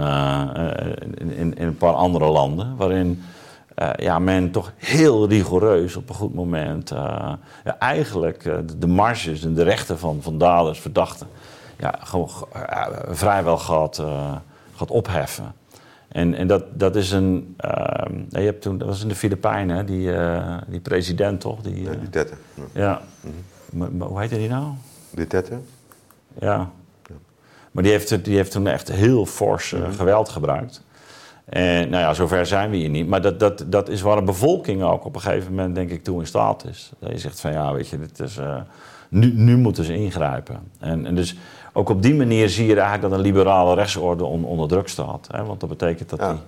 Speaker 3: in, in, een paar andere landen, waarin ja, men toch heel rigoureus op een goed moment ja, eigenlijk de, de marges en de rechten van, van daders, verdachten, ja, gewoon, vrijwel gaat, uh, gaat opheffen. En, en dat, dat is een. Uh, je hebt toen, dat was in de Filipijnen, die, uh, die president toch? Die,
Speaker 2: uh, Duterte.
Speaker 3: Ja. Mm -hmm. hoe heette die nou?
Speaker 2: Duterte.
Speaker 3: Ja. ja. Maar die heeft, die heeft toen echt heel fors mm -hmm. geweld gebruikt. En nou ja, zover zijn we hier niet. Maar dat, dat, dat is waar een bevolking ook op een gegeven moment, denk ik, toe in staat is. Dat je zegt van ja, weet je, dit is, nu, nu moeten ze ingrijpen. En, en dus ook op die manier zie je eigenlijk dat een liberale rechtsorde onder druk staat. Hè? Want dat betekent dat die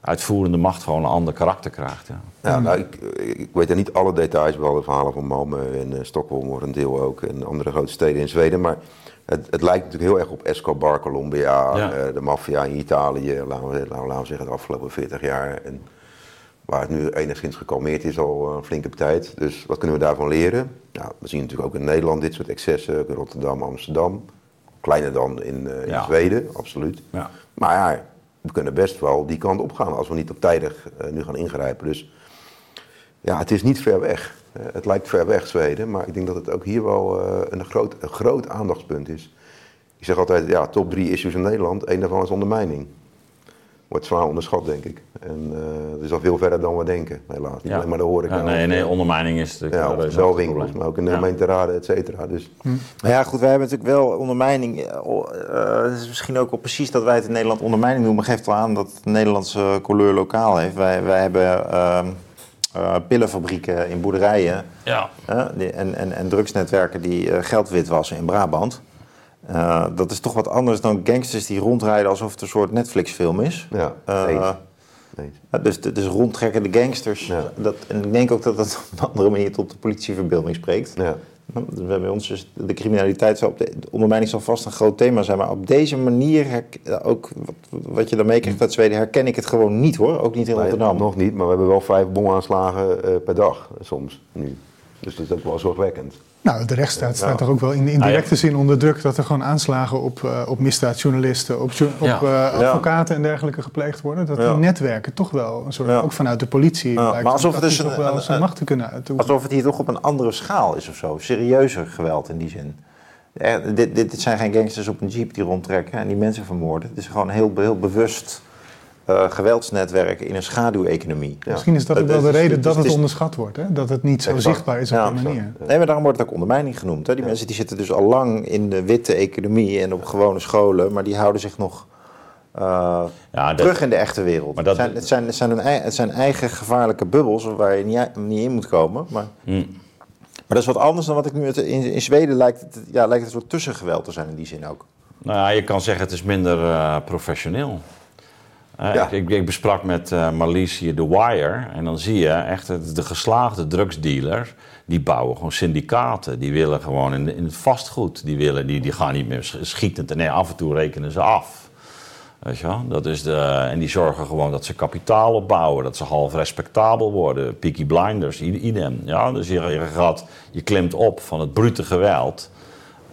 Speaker 3: uitvoerende macht gewoon een ander karakter krijgt. Ja,
Speaker 2: ja nou, ik, ik weet er niet alle details, wel de verhalen van Malmö en uh, Stockholm voor een deel ook. En andere grote steden in Zweden. Maar het, het lijkt natuurlijk heel erg op Escobar, Colombia, uh, de maffia in Italië. Laten we, laten we zeggen de afgelopen 40 jaar. En waar het nu enigszins gekalmeerd is al een flinke tijd. Dus wat kunnen we daarvan leren? Nou, we zien natuurlijk ook in Nederland dit soort excessen, ook in Rotterdam, Amsterdam. Kleiner dan in, uh, in Zweden, absoluut. Ja. Maar ja, we kunnen best wel die kant op gaan als we niet op tijdig uh, nu gaan ingrijpen. Dus ja, het is niet ver weg. Uh, het lijkt ver weg, Zweden, maar ik denk dat het ook hier wel een, groot, een groot aandachtspunt is. Ik zeg altijd, ja, top drie issues in Nederland. Eén daarvan is ondermijning. Wordt zwaar onderschat, denk ik. En uh, het is al veel verder dan we denken, helaas. Niet alleen maar de horeca.
Speaker 3: Ja, nee, nee, ondermijning is natuurlijk...
Speaker 2: Ja, wel winkels, maar ook in de gemeenteraden, et cetera. Dus.
Speaker 1: Hm. Maar ja, goed, wij hebben natuurlijk wel ondermijning. Uh, het is misschien ook wel precies dat wij het in Nederland ondermijning noemen. Geeft wel aan dat het Nederlandse couleur lokaal heeft. Wij, wij hebben... Uh, uh, pillenfabrieken in boerderijen.
Speaker 3: Ja.
Speaker 1: Uh, die, en, en, en drugsnetwerken die uh, geld witwassen in Brabant. Dat is toch wat anders dan gangsters die rondrijden alsof het een soort Netflix-film is.
Speaker 2: Ja,
Speaker 1: nee. dus, dus rondtrekkende gangsters.
Speaker 2: Ja.
Speaker 1: Dat, en ik denk ook dat dat [LAUGHS] op een andere manier tot de politieverbeelding spreekt.
Speaker 2: Ja.
Speaker 1: Bij ons is de criminaliteit, zal op de, de ondermijning zal vast een groot thema zijn. Maar op deze manier, ook wat, wat je dan meekrijgt uit Zweden, herken ik het gewoon niet hoor. Ook niet in
Speaker 2: Nee,
Speaker 1: Rotterdam.
Speaker 2: nog niet, maar we hebben wel vijf bomaanslagen eh, per dag eh, soms nu. Dus dat is ook wel zorgwekkend.
Speaker 4: Nou, de rechtsstaat staat
Speaker 2: Ja.
Speaker 4: toch ook wel in, in
Speaker 3: Nou ja.
Speaker 4: directe zin onder druk dat er gewoon aanslagen op, eh, op misdaadjournalisten, op, jo- op
Speaker 3: Ja.
Speaker 4: eh, advocaten en dergelijke gepleegd worden. Dat
Speaker 1: Ja.
Speaker 4: die netwerken toch wel een soort,
Speaker 1: Ja.
Speaker 4: ook vanuit de politie,
Speaker 1: Ja,
Speaker 4: lijkt
Speaker 1: maar alsof het dus een-
Speaker 4: toch wel
Speaker 1: een-
Speaker 4: zijn
Speaker 1: een-
Speaker 4: macht te kunnen uitoefenen.
Speaker 1: Alsof het hier toch op een andere schaal is of zo. Serieuzer geweld in die zin. Er- dit, dit, dit zijn geen gangsters op een jeep die rondtrekken en die mensen vermoorden. Het is gewoon heel, heel bewust eh, geweldsnetwerk in een schaduweconomie.
Speaker 2: Ja.
Speaker 4: Misschien is dat ook wel de reden dat het onderschat wordt. Hè? Dat het niet zo
Speaker 2: Exact.
Speaker 4: zichtbaar is op
Speaker 1: Ja,
Speaker 4: die manier.
Speaker 1: Nee, maar daarom wordt het ook ondermijning genoemd. Hè? Die mensen die zitten dus al lang in de witte economie en op gewone scholen, maar die houden zich nog eh,
Speaker 3: Ja, dat-
Speaker 1: terug in de echte wereld.
Speaker 3: Maar dat-
Speaker 1: het, zijn, het, zijn, het, zijn hun ei- het zijn eigen gevaarlijke bubbels waar je niet, niet in moet komen. Maar,
Speaker 3: Hm.
Speaker 1: maar dat is wat anders dan wat ik nu... het- In, in Zweden lijkt het, ja, lijkt het een soort tussengeweld te zijn in die zin ook.
Speaker 3: Nou ja, je kan zeggen het is minder eh, professioneel. Eh,
Speaker 2: Ja.
Speaker 3: ik, ik, besprak met eh Marlies hier The Wire. En dan zie je echt het- de geslaagde drugsdealers. Die bouwen gewoon syndicaten. Die willen gewoon in, in het vastgoed. Die, willen, die, die gaan niet meer sch- schietend. Nee, af en toe rekenen ze af. Weet je wel? Dat is de, en die zorgen gewoon dat ze kapitaal opbouwen. Dat ze half respectabel worden. Peaky Blinders, idem. Ja, dus je, je, gaat, je klimt op van het brute geweld.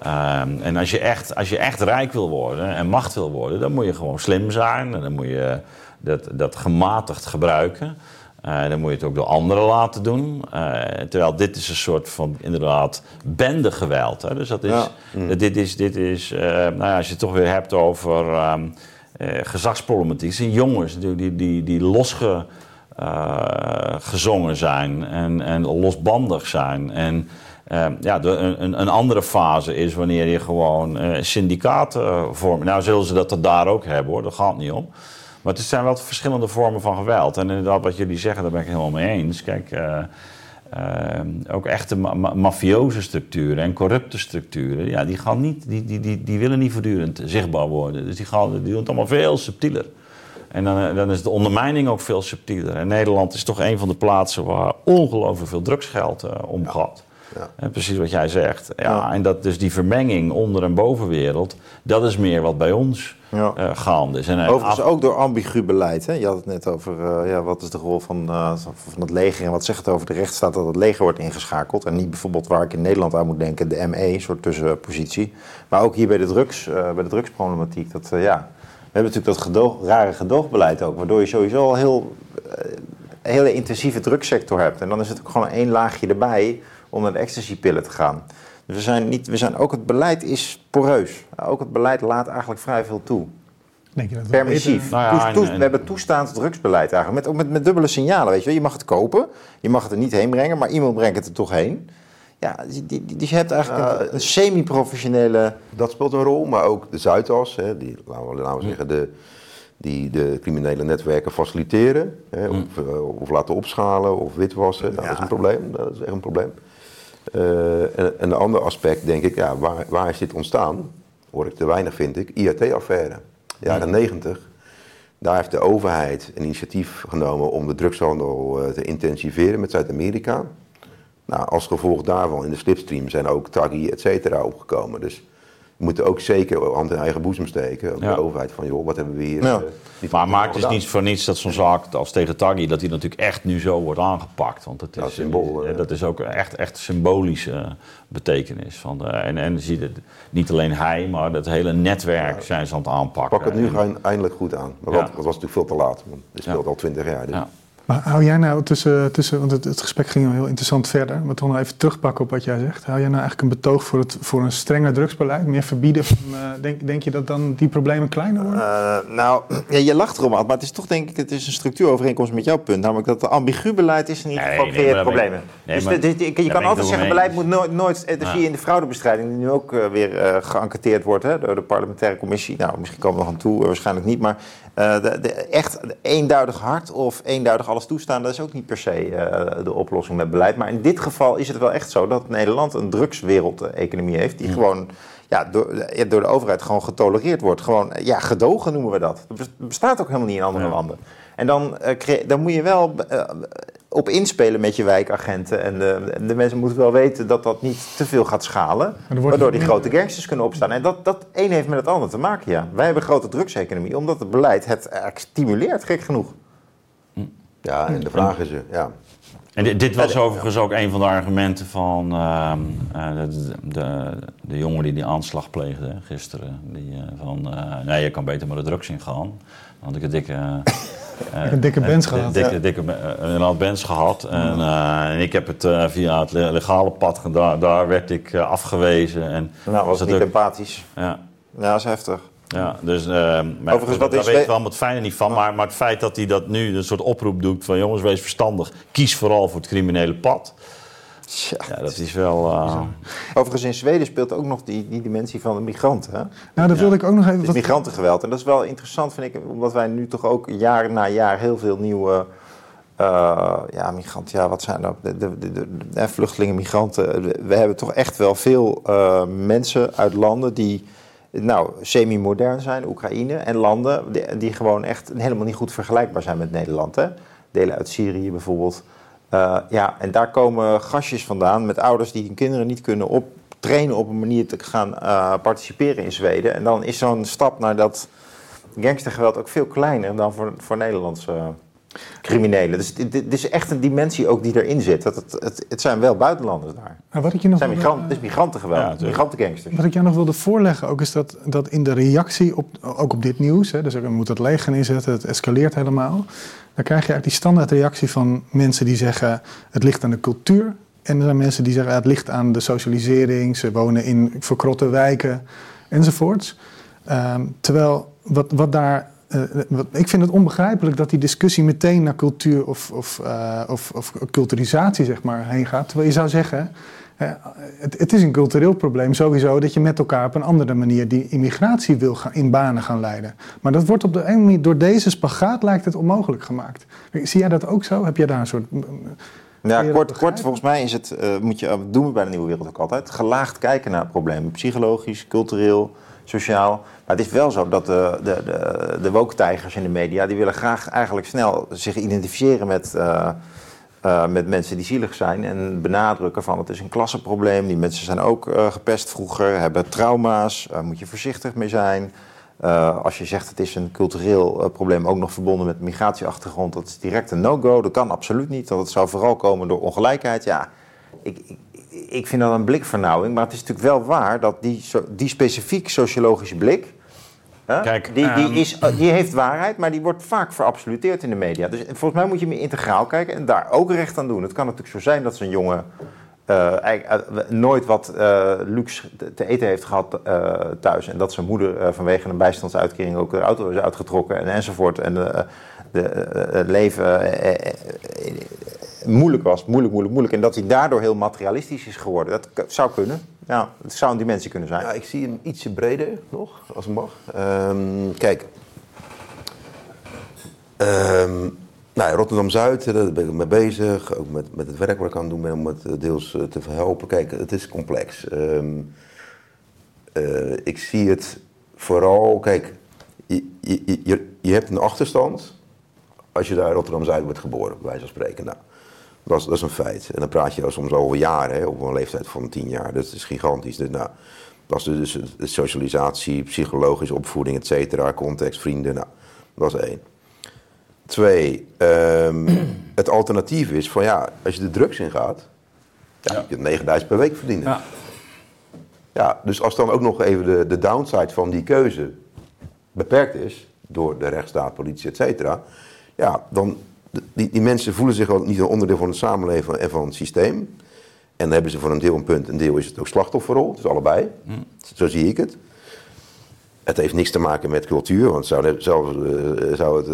Speaker 3: Ehm, en als je, echt, als je echt rijk wil worden en macht wil worden, dan moet je gewoon slim zijn. En dan moet je dat, dat gematigd gebruiken. Eh, dan moet je het ook door anderen laten doen. Eh, terwijl dit is een soort van inderdaad bendegeweld. Hè? Dus dat is,
Speaker 1: Ja.
Speaker 3: dit is, dit is eh, nou ja, als je het toch weer hebt over eh, gezagsproblematiek. zijn jongens die, die, die, die losge, eh, gezongen zijn en, en losbandig zijn. En eh, ja, een, een andere fase is wanneer je gewoon eh, syndicaten vormt. Nou zullen ze dat er daar ook hebben hoor, daar gaat niet om. Maar het zijn wel verschillende vormen van geweld. En inderdaad, wat jullie zeggen, daar ben ik helemaal mee eens. Kijk, eh, eh, ook echte ma ma- mafioze structuren en corrupte structuren, ja, die, gaan niet, die, die, die, die willen niet voortdurend zichtbaar worden. Dus die, gaan, die doen het allemaal veel subtieler. En dan, eh, dan is de ondermijning ook veel subtieler. En Nederland is toch een van de plaatsen waar ongelooflijk veel drugsgeld eh, omgaat.
Speaker 2: Ja.
Speaker 3: Precies wat jij zegt. Ja,
Speaker 1: Ja.
Speaker 3: En dat dus die vermenging onder- en bovenwereld, dat is meer wat bij ons
Speaker 1: Ja.
Speaker 3: eh, gaande is. En,
Speaker 1: Overigens
Speaker 3: af-
Speaker 1: ook door ambigu beleid. Hè? Je had het net over eh, ja, wat is de rol van, eh, van het leger en wat zegt het over de rechtsstaat dat het leger wordt ingeschakeld. En niet bijvoorbeeld waar ik in Nederland aan moet denken, de ME, een soort tussenpositie. Maar ook hier bij de, drugs, bij de drugsproblematiek. Dat, ja, we hebben natuurlijk dat gedoog, rare gedoogbeleid ook, waardoor je sowieso al heel, een hele intensieve drugssector hebt. En dan is het ook gewoon één laagje erbij om naar de ecstasypillen te gaan. Dus we zijn, niet, we zijn ook het beleid is poreus. Ook het beleid laat eigenlijk vrij veel toe.
Speaker 4: Denk je dat we
Speaker 1: Permissief.
Speaker 3: Nou ja, en- en-
Speaker 1: we hebben toestaand drugsbeleid eigenlijk. Met, met, met dubbele signalen, weet je wel. Je mag het kopen, je mag het er niet heen brengen, maar iemand brengt het er toch heen. Ja, die, die, die- dus je hebt eigenlijk een, een semi-professionele...
Speaker 2: Dat speelt een rol, maar ook de Zuidas, hè, die, laten we, laten we zeggen, de, die de criminele netwerken faciliteren. Hè, of, eh, of laten opschalen of witwassen. Nou, Dat is een probleem, dat is echt een probleem. Eh, en, en een ander aspect denk ik, ja, waar, waar is dit ontstaan? Hoor ik te weinig, vind ik. IRT-affaire, jaren negentig. Daar heeft de overheid een initiatief genomen om de drugshandel eh, te intensiveren met Zuid-Amerika. Nou, als gevolg daarvan in de slipstream zijn ook Taggi et cetera opgekomen. Dus we moeten ook zeker hand in eigen boezem steken. Ook
Speaker 3: Ja.
Speaker 2: de overheid van, joh, wat hebben we hier
Speaker 1: Ja.
Speaker 2: eh,
Speaker 3: Maar, maar het is niet voor niets dat zo'n zaak als tegen Taggi, dat die natuurlijk echt nu zo wordt aangepakt. Want het is,
Speaker 2: Ja, symbool,
Speaker 3: eh, dat is ook echt, echt symbolische betekenis. Van, eh, en, en zie je het, niet alleen hij, maar het hele netwerk zijn ze aan het aanpakken.
Speaker 2: Pak het nu
Speaker 3: En-
Speaker 2: eindelijk goed aan. Maar
Speaker 3: Ja.
Speaker 2: dat, dat was natuurlijk veel te laat. Want dit speelt
Speaker 3: Ja.
Speaker 2: al twintig jaar. Dus.
Speaker 4: Maar hou jij nou tussen, tussen want het, het gesprek ging al heel interessant verder, maar toch nog even terugpakken op wat jij zegt. Hou jij nou eigenlijk een betoog voor, het, voor een strenger drugsbeleid, meer verbieden? Van, uh, denk, denk je dat dan die problemen kleiner worden?
Speaker 1: Uh, nou, [CLEARS THROAT] ja, je lacht erom, maar het is toch denk ik, het is een structuurovereenkomst met jouw punt. Namelijk dat het ambigu beleid is in ieder geval nee, creëert nee, problemen. Nee, dus maar, je kan altijd zeggen, beleid moet nooit, nooit eh, zie je in de fraudebestrijding, die nu ook uh, weer uh, geënquêteerd wordt hè, door de parlementaire commissie. Nou, misschien komen we nog aan toe, waarschijnlijk niet, maar uh, de, de, echt eenduidig hard of eenduidig alles toestaan, dat is ook niet per se uh, de oplossing met beleid. Maar in dit geval is het wel echt zo dat Nederland een drugswereld-economie heeft, die mm. gewoon ja, door, door, de overheid gewoon getolereerd wordt. Gewoon, ja, gedogen noemen we dat. Dat bestaat ook helemaal niet in andere ja. landen. En dan, uh, dan moet je wel op inspelen met je wijkagenten. En de, de, mensen moeten wel weten dat dat niet te veel gaat schalen. Waardoor die grote gangsters kunnen opstaan. En dat, dat een heeft met het ander te maken, ja. Wij hebben een grote drugseconomie, omdat het beleid het stimuleert, gek genoeg.
Speaker 2: Ja, en de vraag is, ja,
Speaker 3: en dit, dit, was overigens ook een van de argumenten van uh, de, de, de, jongen die die aanslag pleegde gisteren. Die, uh, van, uh, nee, je kan beter maar de drugs ingaan. Dan had ik een dikke...
Speaker 4: een dikke bens gehad.
Speaker 3: Dikke, ja. dikke, een bens gehad. En, en, ik heb het via het legale pad gedaan. Daar werd ik afgewezen. En
Speaker 1: nou, was het niet empathisch. Ja. Ja, dat is heftig.
Speaker 3: Ja, dus uh, maar Overigens, wat daar is... weet ik wel het fijne niet van. Maar, maar het feit dat hij dat nu een soort oproep doet van jongens, wees verstandig. Kies vooral voor het criminele pad. Ja, ja dat is wel... Uh...
Speaker 1: Overigens in Zweden speelt ook nog die, die dimensie van de migranten. Hè?
Speaker 4: Nou, dat wilde ik ook nog even...
Speaker 1: Het migrantengeweld. En dat is wel interessant, vind ik. Omdat wij nu toch ook jaar na jaar heel veel nieuwe... Uh, ja, migranten, ja, wat zijn dat? De, de, de, de, vluchtelingen, migranten. We hebben toch echt wel veel uh, mensen uit landen die nou, semi-modern zijn, Oekraïne en landen die, die, gewoon echt helemaal niet goed vergelijkbaar zijn met Nederland. Hè? Delen uit Syrië bijvoorbeeld. Uh, ja, en daar komen gastjes vandaan met ouders die hun kinderen niet kunnen optrainen op een manier te gaan uh, participeren in Zweden. En dan is zo'n stap naar dat gangstergeweld ook veel kleiner dan voor, voor Nederlandse criminelen. Dus dit, is echt een dimensie ook die erin zit. Dat het, het, het zijn wel buitenlanders daar.
Speaker 4: Maar wat ik je nog
Speaker 1: het, zijn migranten, het is migrantengeweld, ja, migrantengangsters.
Speaker 4: Wat ik jou nog wilde voorleggen ook is dat, dat in de reactie, op, ook op dit nieuws... Hè, dus we moeten het leger inzetten, het escaleert helemaal... dan krijg je eigenlijk die standaard reactie van mensen die zeggen... het ligt aan de cultuur. En er zijn mensen die zeggen het ligt aan de socialisering... ze wonen in verkrotte wijken enzovoorts. Um, terwijl wat, wat daar uh, ik vind het onbegrijpelijk dat die discussie meteen naar cultuur of, of, uh, of, of, culturisatie zeg maar, heen gaat. Terwijl je zou zeggen, uh, het, het, is een cultureel probleem sowieso dat je met elkaar op een andere manier die immigratie wil gaan, in banen gaan leiden. Maar dat wordt op de een manier, door deze spagaat lijkt het onmogelijk gemaakt. Zie jij dat ook zo? Heb jij daar een soort...
Speaker 1: Ja, kort, kort, volgens mij is het, moet je, doen we bij de Nieuwe Wereld ook altijd, gelaagd kijken naar problemen. Psychologisch, cultureel, sociaal. Maar het is wel zo dat de, de, de, de woke-tijgers in de media... die willen graag eigenlijk snel zich identificeren met... Uh, uh, met mensen die zielig zijn en benadrukken van het is een klassenprobleem. Die mensen zijn ook uh, gepest vroeger, hebben trauma's, daar moet je voorzichtig mee zijn. als je zegt het is een cultureel probleem, ook nog verbonden met migratieachtergrond, dat is direct een no-go. Dat kan absoluut niet, dat het zou vooral komen door ongelijkheid. Ja, ik ik vind dat een blikvernauwing, maar het is natuurlijk wel waar dat die, die specifiek sociologische blik. Hè, Kijk, die, die, ehm, is, die heeft waarheid, maar die wordt vaak verabsoluteerd in de media. Dus volgens mij moet je meer integraal kijken en daar ook recht aan doen. Het kan natuurlijk zo zijn dat zo'n jongen uh, nooit wat uh, luxe te eten heeft gehad thuis. En dat zijn moeder vanwege een bijstandsuitkering ook de auto is uitgetrokken en, enzovoort. En het leven moeilijk was, moeilijk, moeilijk, moeilijk. En dat hij daardoor heel materialistisch is geworden. Dat zou kunnen. Ja, het zou een dimensie kunnen zijn.
Speaker 2: Ja, ik zie hem ietsje breder nog, als het mag. Um, kijk. Um, nou, Rotterdam-Zuid, daar ben ik mee bezig. Ook met, met het werk wat ik aan het doen ben om het eh, deels eh, te verhelpen. Kijk, het is complex. Uh, ik zie het vooral, kijk, je, je hebt een achterstand als je daar Rotterdam-Zuid wordt geboren, bij wijze van spreken. Nou, dat is, dat is een feit. En dan praat je soms over jaren, hè, op een leeftijd van tien jaar. Dat is gigantisch. Dus, nou, dat is dus de socialisatie, psychologische opvoeding, et cetera, context, vrienden. Nou, dat is één. Twee, um, [CLEARS THROAT] het alternatief is van ja, als je de drugs ingaat, ja, ja. je kunt 9000 per week verdienen. Ja. ja, dus als dan ook nog even de, de downside van die keuze beperkt is door de rechtsstaat, politie, et cetera, ja, dan die, die mensen voelen zich al niet een onderdeel van het samenleven en van het systeem. En dan hebben ze voor een deel een punt, een deel is het ook slachtofferrol. Dus allebei. Zo zie ik het. Het heeft niks te maken met cultuur, want zou, zou, uh, zou het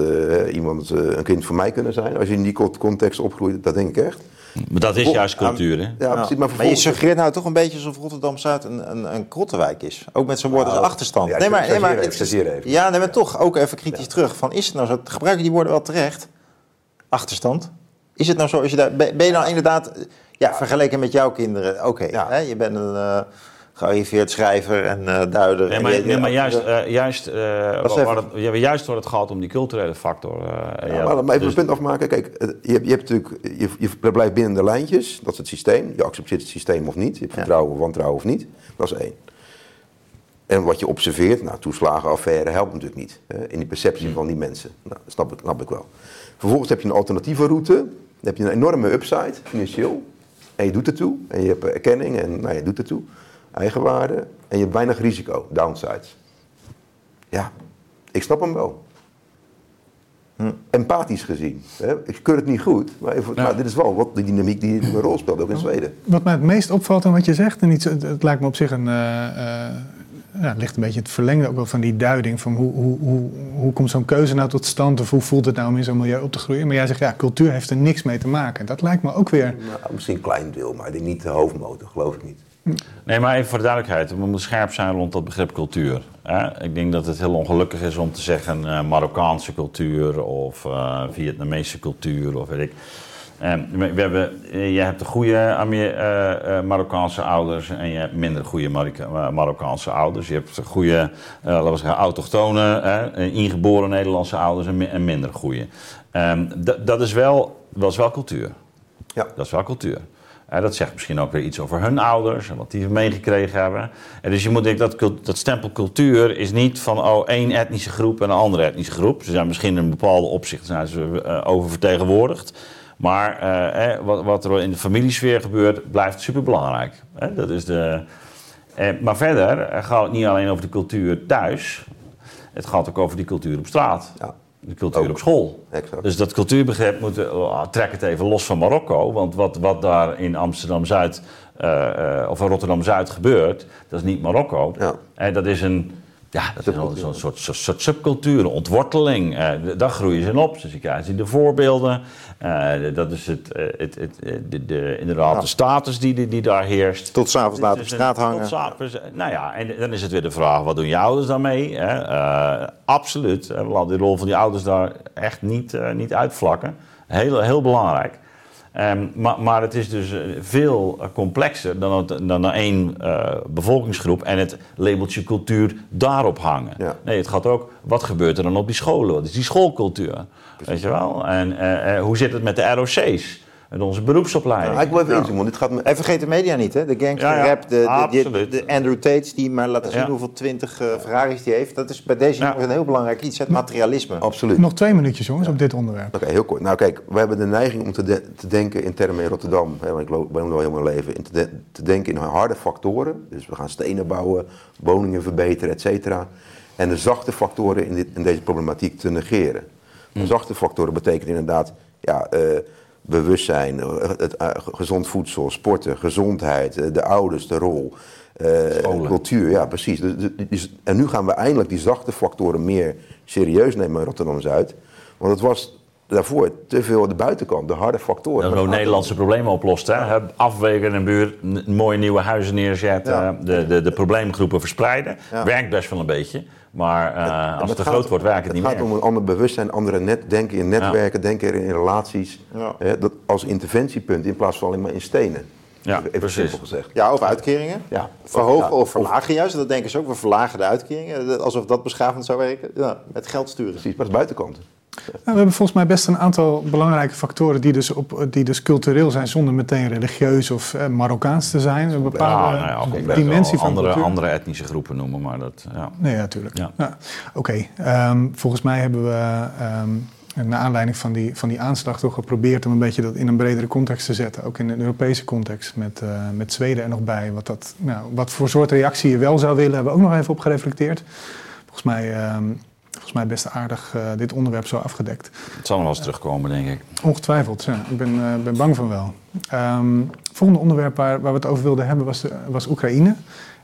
Speaker 2: uh, iemand, uh, een kind voor mij kunnen zijn als je in die context opgroeit? Dat denk ik echt.
Speaker 3: Maar dat is juist cultuur, hè?
Speaker 2: Ja,
Speaker 1: Ja.
Speaker 2: precies. Maar,
Speaker 1: Maar je suggereert nou toch een beetje alsof Rotterdam-Zuid een, een, een krottenwijk is. Ook met zo'n woord als
Speaker 2: Nou,
Speaker 1: achterstand.
Speaker 2: ja,
Speaker 1: nee, maar, nee, maar, het
Speaker 2: even.
Speaker 1: Ja, nee, maar toch ook even kritisch terug. Van, is het nou zo? Gebruiken die woorden wel terecht? Achterstand? Is het nou zo? Als je daar, ben je nou inderdaad, ja, vergeleken met jouw kinderen, oké.
Speaker 2: Ja.
Speaker 1: hè, je bent een eh gearriveerd schrijver en eh, duider.
Speaker 3: Nee,
Speaker 1: en
Speaker 3: maar,
Speaker 1: je-
Speaker 3: nee, maar juist, eh, juist, waar
Speaker 1: even-
Speaker 3: het, ja, juist waar het gaat om die culturele factor.
Speaker 2: Ja,
Speaker 3: ja,
Speaker 2: maar even
Speaker 3: dus-
Speaker 2: een punt afmaken. Kijk, je hebt, je hebt natuurlijk, je, je blijft binnen de lijntjes. Dat is het systeem. Je accepteert het systeem of niet. Je hebt vertrouwen of wantrouwen of niet. Dat is één. En wat je observeert, nou, toeslagenaffaire helpt natuurlijk niet. Hè, in die perceptie van die mensen. Nou, dat snap ik, snap ik wel. Vervolgens heb je een alternatieve route. Dan heb je een enorme upside, financieel. En je doet ertoe. En je hebt erkenning en nou, je doet ertoe. Eigenwaarde. En je hebt weinig risico, downsides. Ja, ik snap hem wel empathisch gezien. Hè? Ik keur het niet goed, maar, even,
Speaker 3: Ja.
Speaker 2: maar dit is wel wat de dynamiek die een rol speelt, ook in Zweden.
Speaker 4: Wat mij het meest opvalt aan wat je zegt, en iets, het, het lijkt me op zich een. eh, eh, ja, het ligt een beetje het verlengde ook wel van die duiding van hoe, hoe, hoe, hoe komt zo'n keuze nou tot stand of hoe voelt het nou om in zo'n milieu op te groeien. Maar jij zegt ja, cultuur heeft er niks mee te maken. Dat lijkt me ook weer.
Speaker 2: Nou, misschien een klein deel, maar ik denk niet de hoofdmotor, geloof ik niet.
Speaker 3: Nee, maar even voor de duidelijkheid. We moeten scherp zijn rond dat begrip cultuur. Hè? Ik denk dat het heel ongelukkig is om te zeggen eh, Marokkaanse cultuur of eh, Vietnamese cultuur of weet ik. Eh, we, hebben, eh, je hebt de goede Marokkaanse ouders en je hebt minder goede Marokkaanse ouders. Je hebt de goede, laten we zeggen, autochtone, ingeboren Nederlandse ouders en, mi- en minder goede. Ehm, dat- dat, is wel, dat is wel cultuur.
Speaker 2: Ja.
Speaker 3: Dat is wel cultuur. Eh, dat zegt misschien ook weer iets over hun ouders en wat die meegekregen hebben. En dus je moet denken dat dat stempel cultuur is niet van oh, één etnische groep en een andere etnische groep. Ze zijn misschien in een bepaalde opzicht zijn ze, eh, oververtegenwoordigd. Maar eh, eh, wat, wat er in de familiesfeer gebeurt, blijft superbelangrijk. Hè? Dat is de, eh, maar verder eh, gaat het niet alleen over de cultuur thuis. Het gaat ook over die cultuur op straat.
Speaker 2: Ja.
Speaker 3: De cultuur
Speaker 2: Ook.
Speaker 3: op school.
Speaker 2: Exact.
Speaker 3: Dus dat cultuurbegrip moet, eh, trek het even los van Marokko. Want wat, wat daar in Amsterdam-Zuid eh, eh, of in Rotterdam-Zuid gebeurt, dat is niet Marokko.
Speaker 2: Ja.
Speaker 3: En dat is een, ja, dat is zo'n soort, soort, soort subcultuur, ontworteling. D- daar groeien ze in op. Dus je krijgt de voorbeelden. Eh, dat is het, eh, het, het, de, de, inderdaad de status die, die, die daar heerst.
Speaker 1: Tot s'avonds laat op
Speaker 3: Dus
Speaker 1: straat
Speaker 3: tot
Speaker 1: hangen.
Speaker 3: s'avonds, nou ja, en dan is het weer de vraag, wat doen je ouders daarmee? Hè? Absoluut. hè, We laten die rol van die ouders daar echt niet, niet uitvlakken. Heel, heel belangrijk. Ehm, maar, maar het is dus eh, veel eh, complexer dan, het, dan één eh, bevolkingsgroep en het labeltje cultuur daarop hangen.
Speaker 2: Ja.
Speaker 3: Nee, het gaat ook, wat gebeurt er dan op die scholen? Wat is die schoolcultuur? Weet je wel? En hoe zit het met de ROC's? Met onze beroepsopleiding?
Speaker 2: Ja, ik wil even inzoomen, want dit gaat me...
Speaker 1: En vergeet de media niet, hè? De gangster
Speaker 3: Ja, ja,
Speaker 1: rap, de, de, de,
Speaker 3: absoluut.
Speaker 1: de Andrew Tates die maar laten zien
Speaker 3: Ja.
Speaker 1: hoeveel twintig eh, Ferraris die heeft. Dat is bij deze
Speaker 3: Ja.
Speaker 1: jongens een heel belangrijk iets, het materialisme.
Speaker 2: Absoluut.
Speaker 4: Nog twee minuutjes jongens op dit onderwerp.
Speaker 2: Oké, heel kort. Nou kijk, we hebben de neiging om te, de- te denken in termen in Rotterdam, hè, want ik woon al heel mijn leven, in te, de- te denken in harde factoren. Dus we gaan stenen bouwen, woningen verbeteren, et cetera. En de zachte factoren in, dit, in deze problematiek te negeren. De zachte factoren betekent inderdaad ja, eh, bewustzijn, eh, het, eh, gezond voedsel, sporten, gezondheid, eh, de ouders, de rol. cultuur, ja precies. Dus- en nu gaan we eindelijk die zachte factoren meer serieus nemen in Rotterdam-Zuid. Want het was daarvoor te veel de buitenkant, de harde factoren.
Speaker 3: Dat is hoe Nederlandse problemen oplost. Hè? Afwegen in een buurt, mooie nieuwe huizen neerzetten,
Speaker 1: Ja.
Speaker 3: de, de, de probleemgroepen verspreiden.
Speaker 1: Ja.
Speaker 3: Werkt best wel een beetje, maar eh, als het
Speaker 2: het
Speaker 3: te
Speaker 2: gaat-
Speaker 3: groot wordt, werkt het, niet
Speaker 2: Het gaat
Speaker 3: meer.
Speaker 2: om een ander bewustzijn, andere net, denken in netwerken, denken in relaties.
Speaker 1: Ja.
Speaker 2: Hè, dat als interventiepunt in plaats van alleen maar in stenen.
Speaker 3: Ja,
Speaker 2: even
Speaker 3: precies.
Speaker 2: simpel gezegd.
Speaker 1: Ja, of uitkeringen.
Speaker 2: Ja.
Speaker 1: Verhogen
Speaker 2: Ja,
Speaker 1: of verlagen juist. Dat denken ze ook. We verlagen de uitkeringen. Alsof dat beschavend zou werken. Ja, met geld sturen.
Speaker 2: Precies, maar dat is buitenkant.
Speaker 4: Nou, we hebben volgens mij best een aantal belangrijke factoren die dus, op, die dus cultureel zijn zonder meteen religieus of eh, Marokkaans te zijn. Een
Speaker 3: Ja,
Speaker 4: bepaalde
Speaker 3: nou ja, ook best
Speaker 4: dimensie van
Speaker 3: andere,
Speaker 4: cultuur.
Speaker 3: andere etnische groepen noemen, maar dat... Ja.
Speaker 4: Nee, natuurlijk.
Speaker 3: Ja.
Speaker 4: Ja. Oké, ehm, volgens mij hebben we ehm naar aanleiding van die, van die aanslag toch geprobeerd om een beetje dat in een bredere context te zetten. Ook in een Europese context met, eh, met Zweden er nog bij. Wat, dat, nou, wat voor soort reactie je wel zou willen, hebben we ook nog even op gereflecteerd. Volgens mij, ehm, volgens mij best aardig uh, dit onderwerp zo afgedekt.
Speaker 3: Het zal nog wel eens terugkomen, denk ik.
Speaker 4: Ongetwijfeld, ja. Ik ben, uh, ben bang van wel. Um, volgende onderwerp waar, waar we het over wilden hebben was, was Oekraïne.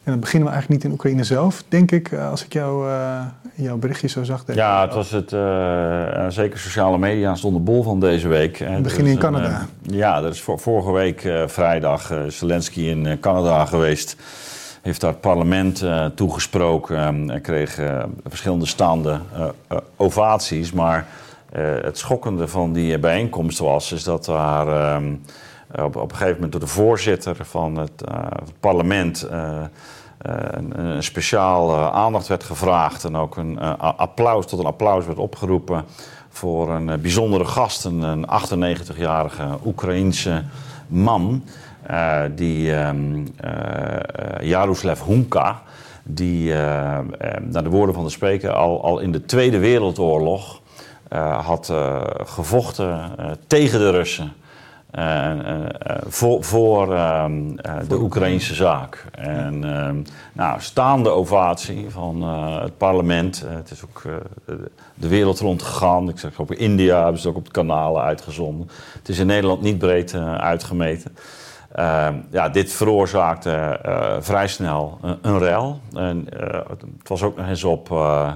Speaker 4: En dan beginnen we eigenlijk niet in Oekraïne zelf, denk ik, als ik jou, uh, jouw berichtje zo zag.
Speaker 3: Ja, het was het, uh, zeker sociale media stonden bol van deze week.
Speaker 4: We beginnen in Canada.
Speaker 3: Een, ja, dat is vorige week vrijdag Zelensky in Canada geweest. Heeft daar het parlement toegesproken en kreeg verschillende staande ovaties. Maar het schokkende van die bijeenkomst was, is dat daar... Ehm, op, op een gegeven moment door de voorzitter van het, parlement een, een speciaal aandacht werd gevraagd en ook een applaus tot een applaus werd opgeroepen voor een bijzondere gast, een, 98-jarige Oekraïense man, die uh, Jaroslav Hunka, die naar de woorden van de spreker al, al in de Tweede Wereldoorlog had gevochten tegen de Russen. Uh, uh, voor, voor ehm, de Oekraïnse zaak. En ehm, nou, staande ovatie van het parlement. het is ook de wereld rondgegaan. Ik zeg op India hebben ze het ook op de kanalen uitgezonden. Het is in Nederland niet breed uitgemeten. Ehm, ja, dit veroorzaakte vrij snel een, een rel. En, het was ook nog eens op uh,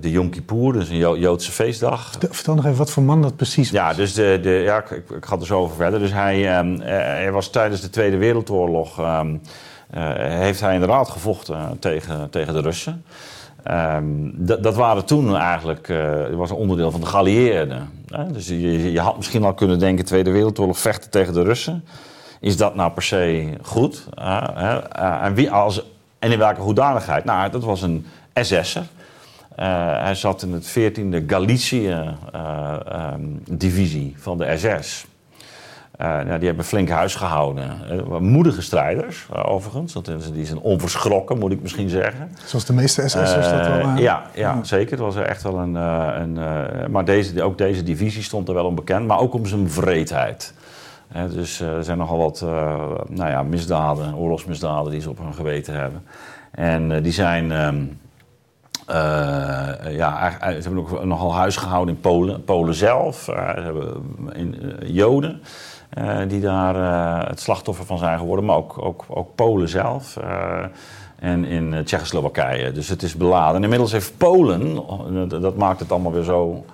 Speaker 3: de Yom Kippur, dus een Joodse feestdag.
Speaker 4: Vertel nog even wat voor man dat precies
Speaker 3: was. Ja, dus de, de, ja ik, ik ga er zo over verder. Dus hij, um, hij was tijdens de Tweede Wereldoorlog... Um, heeft hij inderdaad gevochten tegen, tegen de Russen. Um, dat waren toen eigenlijk... Uh, was een onderdeel van de geallieerden. Dus je, had misschien al kunnen denken... Tweede Wereldoorlog vechten tegen de Russen. Is dat nou per se goed? en, wie als, en in welke hoedanigheid? Nou, dat was een SS'er. Uh, hij zat in het 14e Galicië-divisie um, van de SS. Uh, nou, die hebben flink huis gehouden. moedige strijders, overigens. Die zijn onverschrokken, moet ik misschien zeggen.
Speaker 4: Zoals de meeste SS'ers dat wel
Speaker 3: ja, ja, ja, zeker. Het was echt wel een... een maar deze, ook deze divisie stond er wel onbekend. Maar ook om zijn vreedheid. dus er zijn nogal wat nou ja, misdaden, oorlogsmisdaden die ze op hun geweten hebben. En die zijn... Um, uh, ja, ze hebben ook nogal huis gehouden in Polen, Polen zelf. Ze hebben in, Joden die daar het slachtoffer van zijn geworden, maar ook, ook, ook Polen zelf. en in Tsjechoslowakije. Dus het is beladen. En inmiddels heeft Polen, dat maakt het allemaal weer zo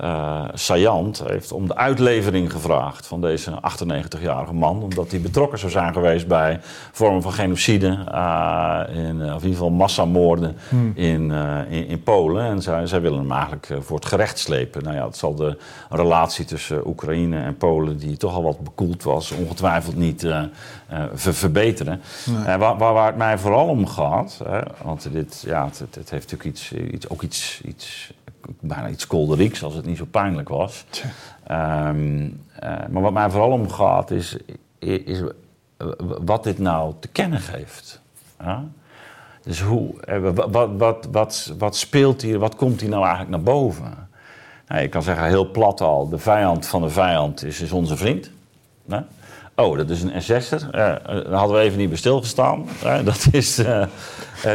Speaker 3: uh, Sayant heeft om de uitlevering gevraagd van deze 98-jarige man. Omdat hij betrokken zou zijn geweest bij vormen van genocide. Uh, in, of in ieder geval massamoorden hmm. in, uh, in, in, Polen. En zij, zij, willen hem eigenlijk voor het gerecht slepen. Nou ja, dat zal de relatie tussen Oekraïne en Polen, die toch al wat bekoeld was, ongetwijfeld niet ver verbeteren. Nee. Waar, waar, waar, het mij vooral om gaat, want dit, ja, het, het, heeft natuurlijk iets, iets, ook iets, iets bijna iets kolderieks als het niet zo pijnlijk was. Um, uh, maar wat mij vooral om gaat is, is, wat dit nou te kennen geeft. Dus hoe, eh, wat, wat, wat, wat speelt hier, wat komt hier nou eigenlijk naar boven? Nou, je kan zeggen heel plat al, de vijand van de vijand is, is onze vriend. Oh, dat is een SS'er. Uh, daar hadden we even niet bij stilgestaan. Dat is, uh,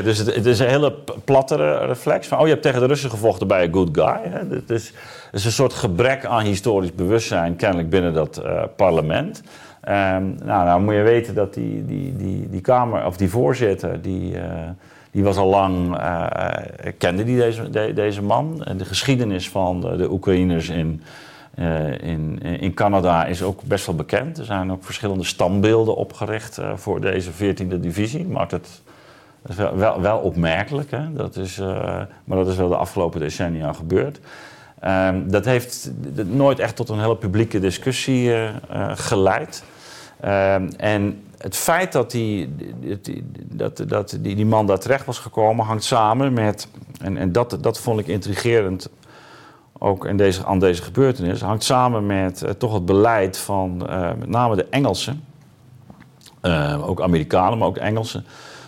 Speaker 3: dus het, is een hele platte reflex. Van, oh, je hebt tegen de Russen gevochten bij een good guy. Hè? Is, een soort gebrek aan historisch bewustzijn, kennelijk binnen dat parlement. Um, nou, nou moet je weten dat die, die, die, die Kamer, of die voorzitter, die, die was al lang, kende die deze, de, deze man. De geschiedenis van de, de Oekraïners in uh, in, in Canada is ook best wel bekend. Er zijn ook verschillende standbeelden opgericht uh, voor deze 14e divisie. Het dat is wel, wel, opmerkelijk. Hè? Dat is, maar dat is wel de afgelopen decennia gebeurd. Ehm, dat heeft nooit echt tot een hele publieke discussie geleid. Ehm, en het feit dat, die, dat, dat die, die man daar terecht was gekomen hangt samen met, en, en dat, dat vond ik intrigerend ook in deze, aan deze gebeurtenis, hangt samen met uh, toch het beleid van uh, met name de Engelsen, uh, ook Amerikanen, maar ook Engelsen,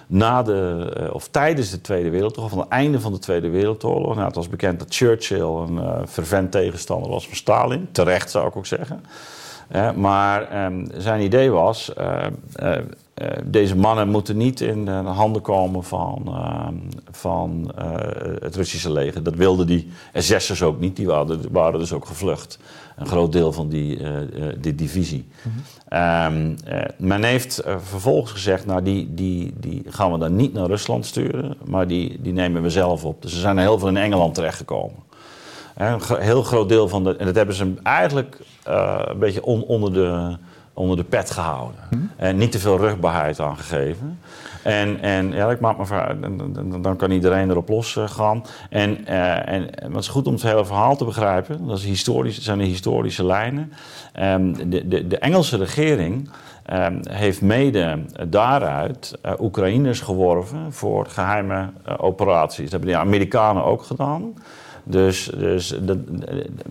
Speaker 3: na de, of tijdens de Tweede Wereldoorlog, van het einde van de Tweede Wereldoorlog. Nou, het was bekend dat Churchill een fervent tegenstander was van Stalin, terecht zou ik ook zeggen. maar ehm, zijn idee was, deze mannen moeten niet in de handen komen van, ehm, van eh, het Russische leger. Dat wilden die SS'ers ook niet, die waren, waren dus ook gevlucht. Een groot deel van die, die divisie. Mm men heeft vervolgens gezegd, nou die, die, die gaan we dan niet naar Rusland sturen, maar die, die nemen we zelf op. Dus er zijn heel veel in Engeland terechtgekomen. Een heel groot deel van de. En dat hebben ze eigenlijk een beetje on, onder de onder de pet gehouden. Hm? En niet te veel rugbaarheid aangegeven. En, en ja, ik maak me dan, dan kan iedereen erop losgaan. En, uh, en het is goed om het hele verhaal te begrijpen. Dat, is historisch, dat zijn de historische lijnen. Um, de, de, de, Engelse regering um, heeft mede daaruit uh, Oekraïners geworven voor geheime uh, operaties. Dat hebben de Amerikanen ook gedaan. Dus, dus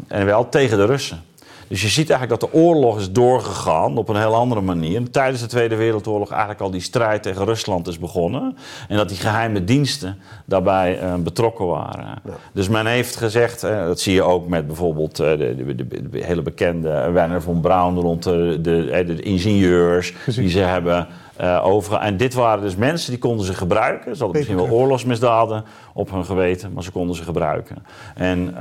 Speaker 3: en wel tegen de Russen. Dus je ziet eigenlijk dat de oorlog is doorgegaan op een heel andere manier. Tijdens de Tweede Wereldoorlog eigenlijk al die strijd tegen Rusland is begonnen. En dat die geheime diensten daarbij uh, betrokken waren. Dus men heeft gezegd, uh, dat zie je ook met bijvoorbeeld uh, de, de, de, hele bekende Werner von Braun rond de, de, ingenieurs die ze hebben uh, over. En dit waren dus mensen die konden ze gebruiken. Ze hadden misschien wel oorlogsmisdaden op hun geweten, maar ze konden ze gebruiken. En uh,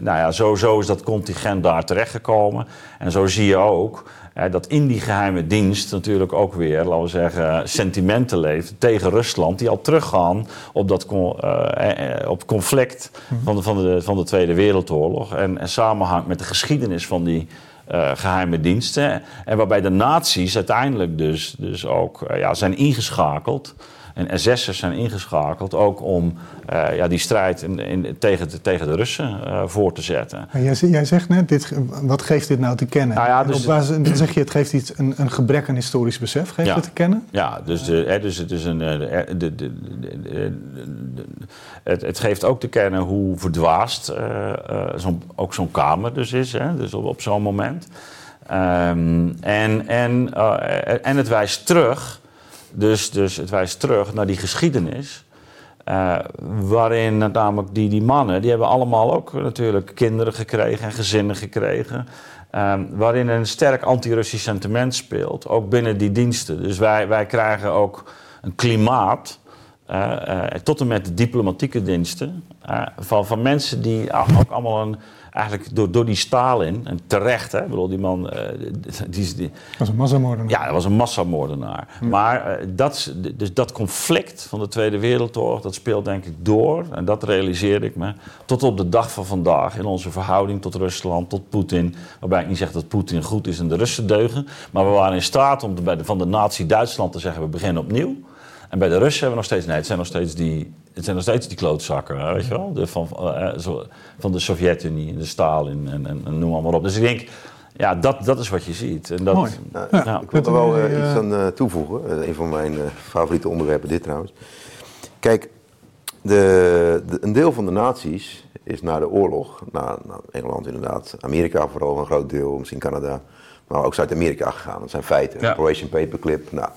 Speaker 3: nou ja, zo, is dat contingent daar terechtgekomen. En zo zie je ook dat in die geheime dienst natuurlijk ook weer, laten we zeggen, sentimenten leeft tegen Rusland, die al teruggaan op dat uh, op conflict van de, van, de, van de Tweede Wereldoorlog. En, en samenhangt met de geschiedenis van die uh, geheime diensten. En waarbij de nazi's uiteindelijk dus, dus ook uh, ja, zijn ingeschakeld. En SS'ers zijn ingeschakeld ook om uh, ja, die strijd in, in, tegen, de, tegen de Russen uh, voor te zetten.
Speaker 4: Jij, jij, zegt net, dit, wat geeft dit nou te kennen?
Speaker 3: Nou ja, dus,
Speaker 4: op basis, dan zeg je, het geeft iets, een, een gebrek aan historisch besef, geeft
Speaker 3: ja,
Speaker 4: het te kennen?
Speaker 3: Ja, dus, de, hè, dus het, is een, de, het, het, geeft ook te kennen hoe verdwaasd zo ook zo'n kamer dus is, hè, dus op, op zo'n moment. Um, en, en, en het wijst terug dus, dus het wijst terug naar die geschiedenis. Uh, waarin namelijk die, die mannen, die hebben allemaal ook natuurlijk kinderen gekregen en gezinnen gekregen. Uh, waarin een sterk anti-Russisch sentiment speelt, ook binnen die diensten. Dus wij, wij krijgen ook een klimaat, uh, tot en met de diplomatieke diensten, van, van mensen die ook allemaal een eigenlijk door, door die Stalin, en terecht, hè, ik bedoel, die man... Uh, die, die,
Speaker 4: was een massamoordenaar.
Speaker 3: Ja, dat was een massamoordenaar. Maar uh, dat, dus dat conflict van de Tweede Wereldoorlog, dat speelt denk ik door, en dat realiseerde ik me, tot op de dag van vandaag in onze verhouding tot Rusland, tot Poetin. Waarbij ik niet zeg dat Poetin goed is en de Russen deugen, maar we waren in staat om de, van de nazi Duitsland te zeggen, we beginnen opnieuw. En bij de Russen hebben we nog steeds, nee, het zijn nog steeds die, het zijn nog steeds die klootzakken, weet je wel? De, van, uh, zo, van de Sovjet-Unie, de Stalin en, en, en, noem maar op. Dus ik denk, ja, dat, dat is wat je ziet. En dat,
Speaker 4: Mooi.
Speaker 2: Nou, ja. Ik wil er wel uh, iets aan uh, toevoegen. een van mijn favoriete onderwerpen, dit trouwens. Kijk, de, de, een deel van de naties is na de oorlog, naar, naar Engeland inderdaad, Amerika vooral een groot deel, misschien Canada, maar ook Zuid-Amerika gegaan. Dat zijn feiten. Ja. Operation Paperclip, nou,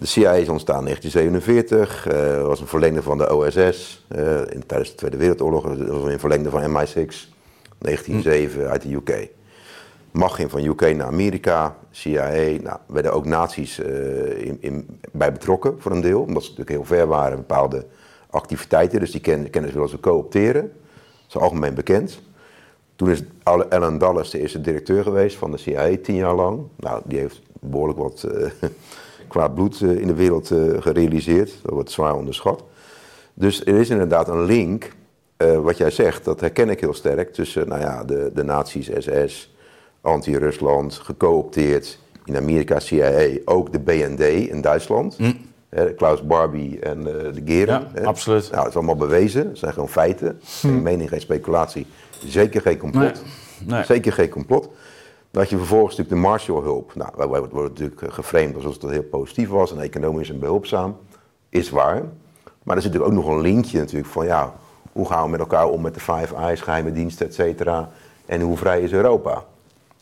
Speaker 2: de CIA is ontstaan in 1947, uh, was een verlengde van de OSS uh, in, tijdens de Tweede Wereldoorlog, dat was een verlengde van MI6, 1907 uit de UK. Mag ging van UK naar Amerika, CIA, nou, werden ook naties uh, in, in, bij betrokken voor een deel, omdat ze natuurlijk heel ver waren bepaalde activiteiten, dus die ken, kennis willen ze co-opteren. Dat is algemeen bekend. Toen is Alan Dulles de eerste directeur geweest van de CIA, tien jaar lang. Nou, die heeft behoorlijk wat qua bloed in de wereld gerealiseerd. Dat wordt zwaar onderschat. Dus er is inderdaad een link, uh, wat jij zegt, dat herken ik heel sterk, tussen nou ja, de, de nazi's, SS, anti-Rusland, gecoopteerd, in Amerika CIA, ook de BND in Duitsland. Mm. Klaus Barbie en de Geren.
Speaker 3: Ja, absoluut.
Speaker 2: Nou, dat is allemaal bewezen, dat zijn gewoon feiten. Geen mm. mening, geen speculatie. Zeker geen complot.
Speaker 3: Nee. Nee.
Speaker 2: Zeker geen complot. Dat je vervolgens natuurlijk de Marshallhulp, nou, wij worden natuurlijk geframed alsof het heel positief was en economisch en behulpzaam, is waar. Maar er zit natuurlijk ook nog een linkje natuurlijk van, ja, hoe gaan we met elkaar om met de Five Eyes, geheime diensten, et cetera, en hoe vrij is Europa?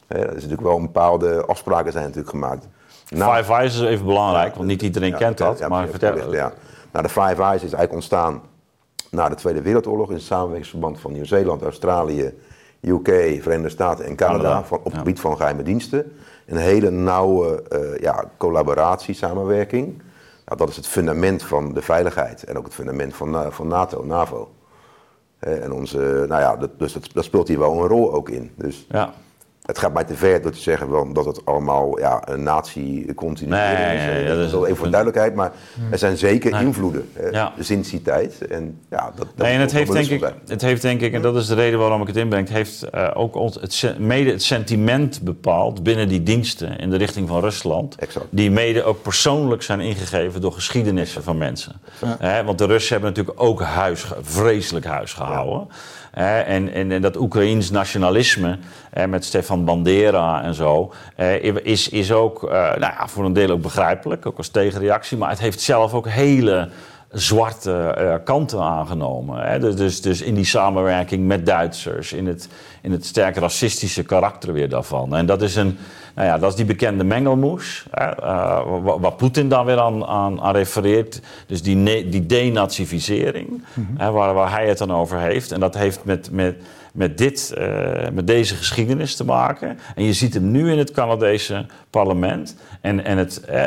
Speaker 2: He, dat is natuurlijk wel een bepaalde afspraken zijn natuurlijk gemaakt.
Speaker 3: Nou, Five Eyes is even belangrijk, want niet iedereen
Speaker 2: ja,
Speaker 3: kent dat.
Speaker 2: ja,
Speaker 3: maar
Speaker 2: ja,
Speaker 3: vertel.
Speaker 2: Ja. Nou, de Five Eyes is eigenlijk ontstaan na de Tweede Wereldoorlog in het samenwerkingsverband van Nieuw-Zeeland, Australië, UK, Verenigde Staten en Canada,
Speaker 3: Canada,
Speaker 2: van, op het
Speaker 3: ja.
Speaker 2: gebied van geheime diensten. een hele nauwe uh, ja, collaboratie, samenwerking. Nou, dat is het fundament van de veiligheid en ook het fundament van, uh, van NATO, NAVO. en onze, nou ja, dat, dus dat, dat, speelt hier wel een rol ook in. Dus, ja het gaat mij te ver door te zeggen dat het allemaal ja, een nazi-continu nee, is. Nee, dat is even voor duidelijkheid, maar er zijn zeker invloeden ja. sinds die tijd. En, ja, dat,
Speaker 3: nee, en het heeft, denk ik, het heeft denk ik, en dat is de reden waarom ik het inbreng, het heeft uh, ook ons, het, mede het sentiment bepaald binnen die diensten in de richting van Rusland. Exact. Die mede ook persoonlijk zijn ingegeven door geschiedenissen van mensen. Ja. want de Russen hebben natuurlijk ook huis, vreselijk huis gehouden en, en, en, dat Oekraïns nationalisme met Stefan Bandera en zo is, is ook eh, nou ja, voor een deel ook begrijpelijk, ook als tegenreactie. Maar het heeft zelf ook hele zwarte uh, kanten aangenomen. Dus, dus, dus in die samenwerking met Duitsers, in het, in het sterk racistische karakter weer daarvan. En dat is een, nou ja, dat is die bekende mengelmoes, hè, uh, waar Poetin dan weer aan, aan, aan, refereert. Dus die, die denazificering, hè, waar, waar hij het dan over heeft. En dat heeft met, met, met, dit, uh, met deze geschiedenis te maken. En je ziet hem nu in het Canadese parlement. En, en het, uh,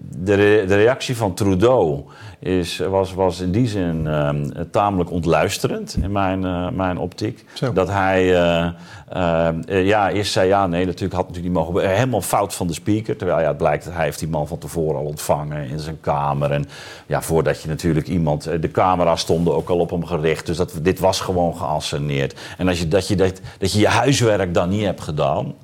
Speaker 3: de, de reactie van Trudeau is, was, was in die zin uh, tamelijk ontluisterend in mijn, uh, mijn optiek. Zo. Dat hij uh, ja, eerst zei ja, nee, natuurlijk had natuurlijk niet mogen. Helemaal fout van de speaker. Terwijl ja, het blijkt dat hij heeft die man van tevoren al ontvangen in zijn kamer. En ja, voordat je natuurlijk iemand. De camera's stonden ook al op hem gericht. Dus dat, dit was gewoon geasceneerd. En als je, dat, je, dat, dat je je huiswerk dan niet hebt gedaan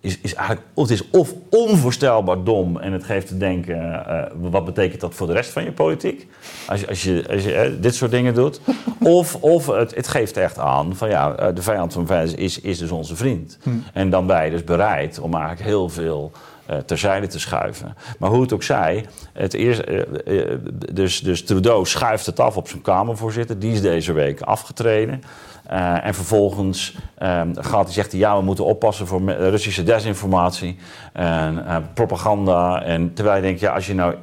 Speaker 3: is, is eigenlijk het is of onvoorstelbaar dom en het geeft te denken, uh, wat betekent dat voor de rest van je politiek? Als je, als je, als je uh, dit soort dingen doet. [LAUGHS] of of het, het geeft echt aan van ja, uh, de vijand van vijand is, is dus onze vriend. Hm. En dan ben je dus bereid om eigenlijk heel veel terzijde te schuiven. Maar hoe het ook zij, het eerst, dus, dus Trudeau schuift het af op zijn Kamervoorzitter. Die is deze week afgetreden. Uh, en vervolgens um, gaat hij zegt hij, ja, we moeten oppassen voor Russische desinformatie en uh, propaganda. En terwijl je denkt, ja, als je nou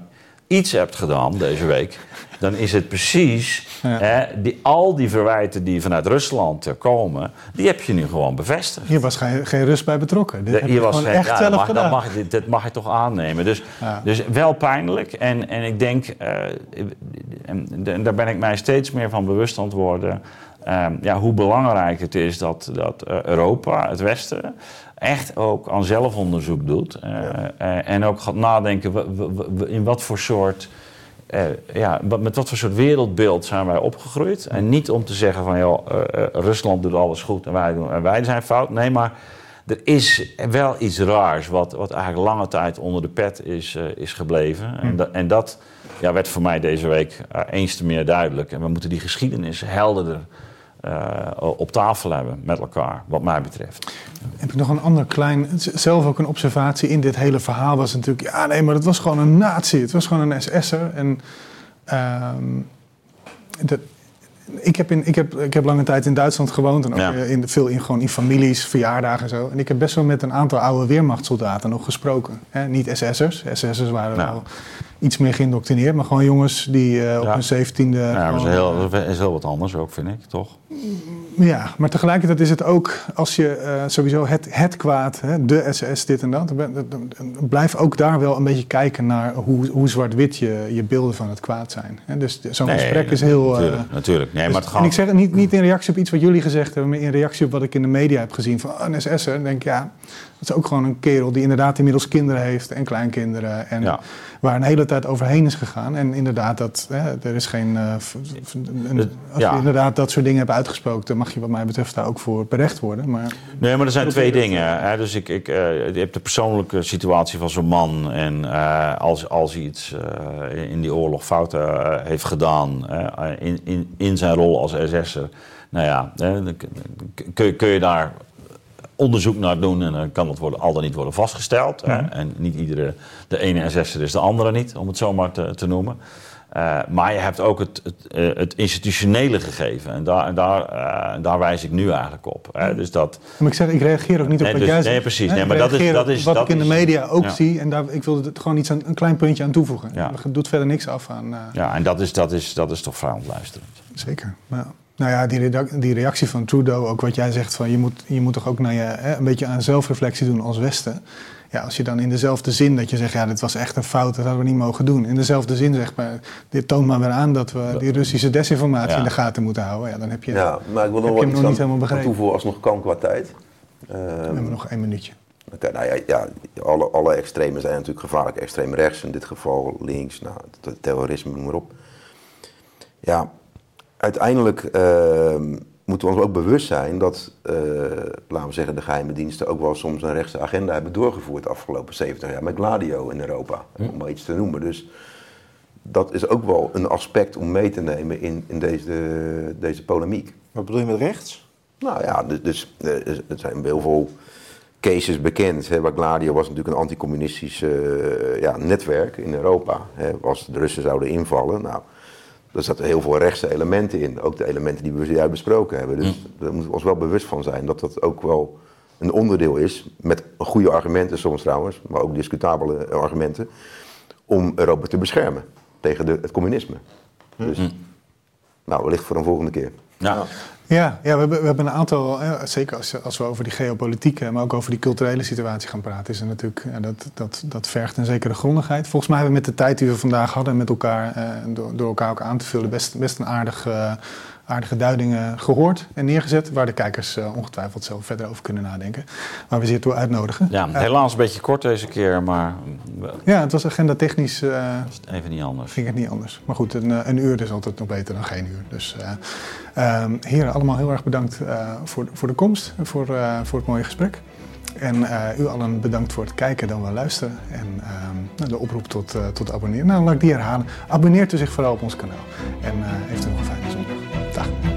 Speaker 3: iets hebt gedaan deze week, dan is het precies ja. hè, die, al die verwijten die vanuit Rusland komen, die heb je nu gewoon bevestigd.
Speaker 4: Hier was geen, geen Rust bij betrokken. Dit
Speaker 3: de, hier was geen, echt ja, zelf mag, gedaan. Dat mag, dit, mag je toch aannemen. Dus, ja. dus wel pijnlijk. En, en ik denk, uh, en, daar ben ik mij steeds meer van bewust aan het worden. Um, ja, hoe belangrijk het is dat, dat uh, Europa, het Westen, echt ook aan zelfonderzoek doet. Uh, ja. uh, en ook gaat nadenken in wat voor soort. ja, met wat voor soort wereldbeeld zijn wij opgegroeid? En niet om te zeggen van joh, Rusland doet alles goed en wij, doen, en wij zijn fout. Nee, maar er is wel iets raars wat, wat eigenlijk lange tijd onder de pet is, is gebleven. En, hm. da, en dat ja, werd voor mij deze week eens te meer duidelijk. En we moeten die geschiedenis helderder uh, op tafel hebben met elkaar, wat mij betreft.
Speaker 4: Heb ik nog een ander klein, zelf ook een observatie in dit hele verhaal was natuurlijk, ja nee, maar het was gewoon een nazi, het was gewoon een SS'er. En uh, dat, ik heb, in, ik, heb, ik heb lange tijd in Duitsland gewoond en ook in, veel in, gewoon in families, verjaardagen en zo. En ik heb best wel met een aantal oude weermachtssoldaten nog gesproken. Niet SS'ers, SS'ers waren wel iets meer geïndoctrineerd, maar gewoon jongens die uh, op hun zeventiende...
Speaker 3: Ja, dat is, heel, dat is heel wat anders ook, vind ik, toch?
Speaker 4: Ja, maar tegelijkertijd is het ook, als je uh, sowieso het, het kwaad, hè, de SS, dit en dat, blijf ook daar wel een beetje kijken naar hoe, hoe zwart-wit je, je beelden van het kwaad zijn. Dus zo'n nee, gesprek is heel...
Speaker 3: Natuurlijk, uh, natuurlijk. Nee,
Speaker 4: dus,
Speaker 3: maar het
Speaker 4: gaat... En ik zeg het niet, niet in reactie op iets wat jullie gezegd hebben, maar in reactie op wat ik in de media heb gezien van oh, een SS'er. denk ik, ja, dat is ook gewoon een kerel die inderdaad inmiddels kinderen heeft en kleinkinderen. En ja. Waar een hele tijd overheen is gegaan. En inderdaad, dat, hè, er is geen. Uh, een, als ja. je inderdaad dat soort dingen hebt uitgesproken, dan mag je wat mij betreft daar ook voor berecht worden. Maar,
Speaker 3: nee, maar er zijn twee dingen. Hè. Dus ik, ik, uh, je hebt de persoonlijke situatie van zo'n man. En uh, als, als hij iets in die oorlog fouten heeft gedaan, in, in, in zijn rol als SS'er. Nou ja, kun, kun je daar onderzoek naar doen en dan kan dat worden, al dan niet worden vastgesteld. Hè? Mhm. En niet iedere, de ene SS'er is de andere niet, om het zo maar te, te noemen. Uh, maar je hebt ook het, het, uh, het institutionele gegeven. En daar, daar, uh, daar wijs ik nu eigenlijk op. Hè? Dus dat,
Speaker 4: maar ik zeg, ik reageer ook niet op
Speaker 3: nee,
Speaker 4: wat
Speaker 3: dus,
Speaker 4: jij zegt.
Speaker 3: Nee, precies. Nee, maar dat is, dat is,
Speaker 4: wat
Speaker 3: dat
Speaker 4: ik in de media ook
Speaker 3: ja.
Speaker 4: zie. En daar, ik wil er gewoon iets aan, een klein puntje aan toevoegen.
Speaker 3: Ja.
Speaker 4: Het doet verder niks af aan...
Speaker 3: ja, en dat is, dat, is, dat is toch vrij ontluisterend.
Speaker 4: Zeker, ja. Nou ja, die, die, reactie van Trudeau, ook wat jij zegt van je moet, je moet toch ook naar je, hè, een beetje aan zelfreflectie doen als Westen. ja, als je dan in dezelfde zin dat je zegt, ja, dit was echt een fout, dat hadden we niet mogen doen. In dezelfde zin zegt, maar dit toont maar weer aan dat we die Russische desinformatie
Speaker 3: Ja.
Speaker 4: in de gaten moeten houden. Ja, dan heb je,
Speaker 2: Ja, maar ik wil
Speaker 4: heb
Speaker 2: nog wel
Speaker 4: nog niet helemaal begrepen.
Speaker 2: toevoegen als nog kan qua tijd.
Speaker 4: we
Speaker 2: Ehm,
Speaker 4: hebben nog één minuutje.
Speaker 2: Oké, nou ja, ja alle, alle extremen zijn natuurlijk gevaarlijk. Extreem rechts, in dit geval links, nou, terrorisme, noem maar op. Ja, uiteindelijk ehm, moeten we ons ook bewust zijn dat, eh, laten we zeggen, de geheime diensten ook wel soms een rechtse agenda hebben doorgevoerd de afgelopen 70 jaar met Gladio in Europa, om maar iets te noemen. Dus dat is ook wel een aspect om mee te nemen in, in deze, deze polemiek.
Speaker 1: Wat bedoel je met rechts?
Speaker 2: Nou ja, dus, dus eh, er zijn heel veel cases bekend. Hè, waar Gladio was natuurlijk een anticommunistisch eh, ja, netwerk in Europa. Hè, als de Russen zouden invallen, nou, daar zaten heel veel rechtse elementen in. Ook de elementen die we zojuist besproken hebben. Dus daar moeten we ons wel bewust van zijn dat dat ook wel een onderdeel is. Met goede argumenten soms trouwens, maar ook discutabele argumenten. Om Europa te beschermen tegen de, het communisme. Dus, nou, wellicht voor een volgende keer.
Speaker 3: Ja.
Speaker 4: Ja, ja we, hebben, we hebben een aantal, eh, zeker als, als we over die geopolitieke, maar ook over die culturele situatie gaan praten, is er natuurlijk, ja, dat, dat, dat vergt een zekere grondigheid. Volgens mij hebben we met de tijd die we vandaag hadden met elkaar, eh, door, door elkaar ook aan te vullen, best, best een aardig, eh, aardige duidingen gehoord en neergezet, waar de kijkers eh, ongetwijfeld zelf verder over kunnen nadenken. Waar we ze toe uitnodigen.
Speaker 3: ja,
Speaker 4: Eh,
Speaker 3: helaas een beetje kort deze keer, maar mm,
Speaker 4: ja, het was agenda technisch. eh,
Speaker 3: even niet anders.
Speaker 4: ging het niet anders. Maar goed, een, eh, een uur is altijd nog beter dan geen uur. Dus eh, ehm, heren, allemaal heel erg bedankt eh, voor, voor de komst en voor, eh, voor het mooie gesprek. En eh, u allen bedankt voor het kijken dan wel luisteren. En ehm, nou, de oproep tot, eh, tot abonneren. Nou, laat ik die herhalen. Abonneert u zich vooral op ons kanaal. En eh, heeft u nog een fijne zondag. Dag.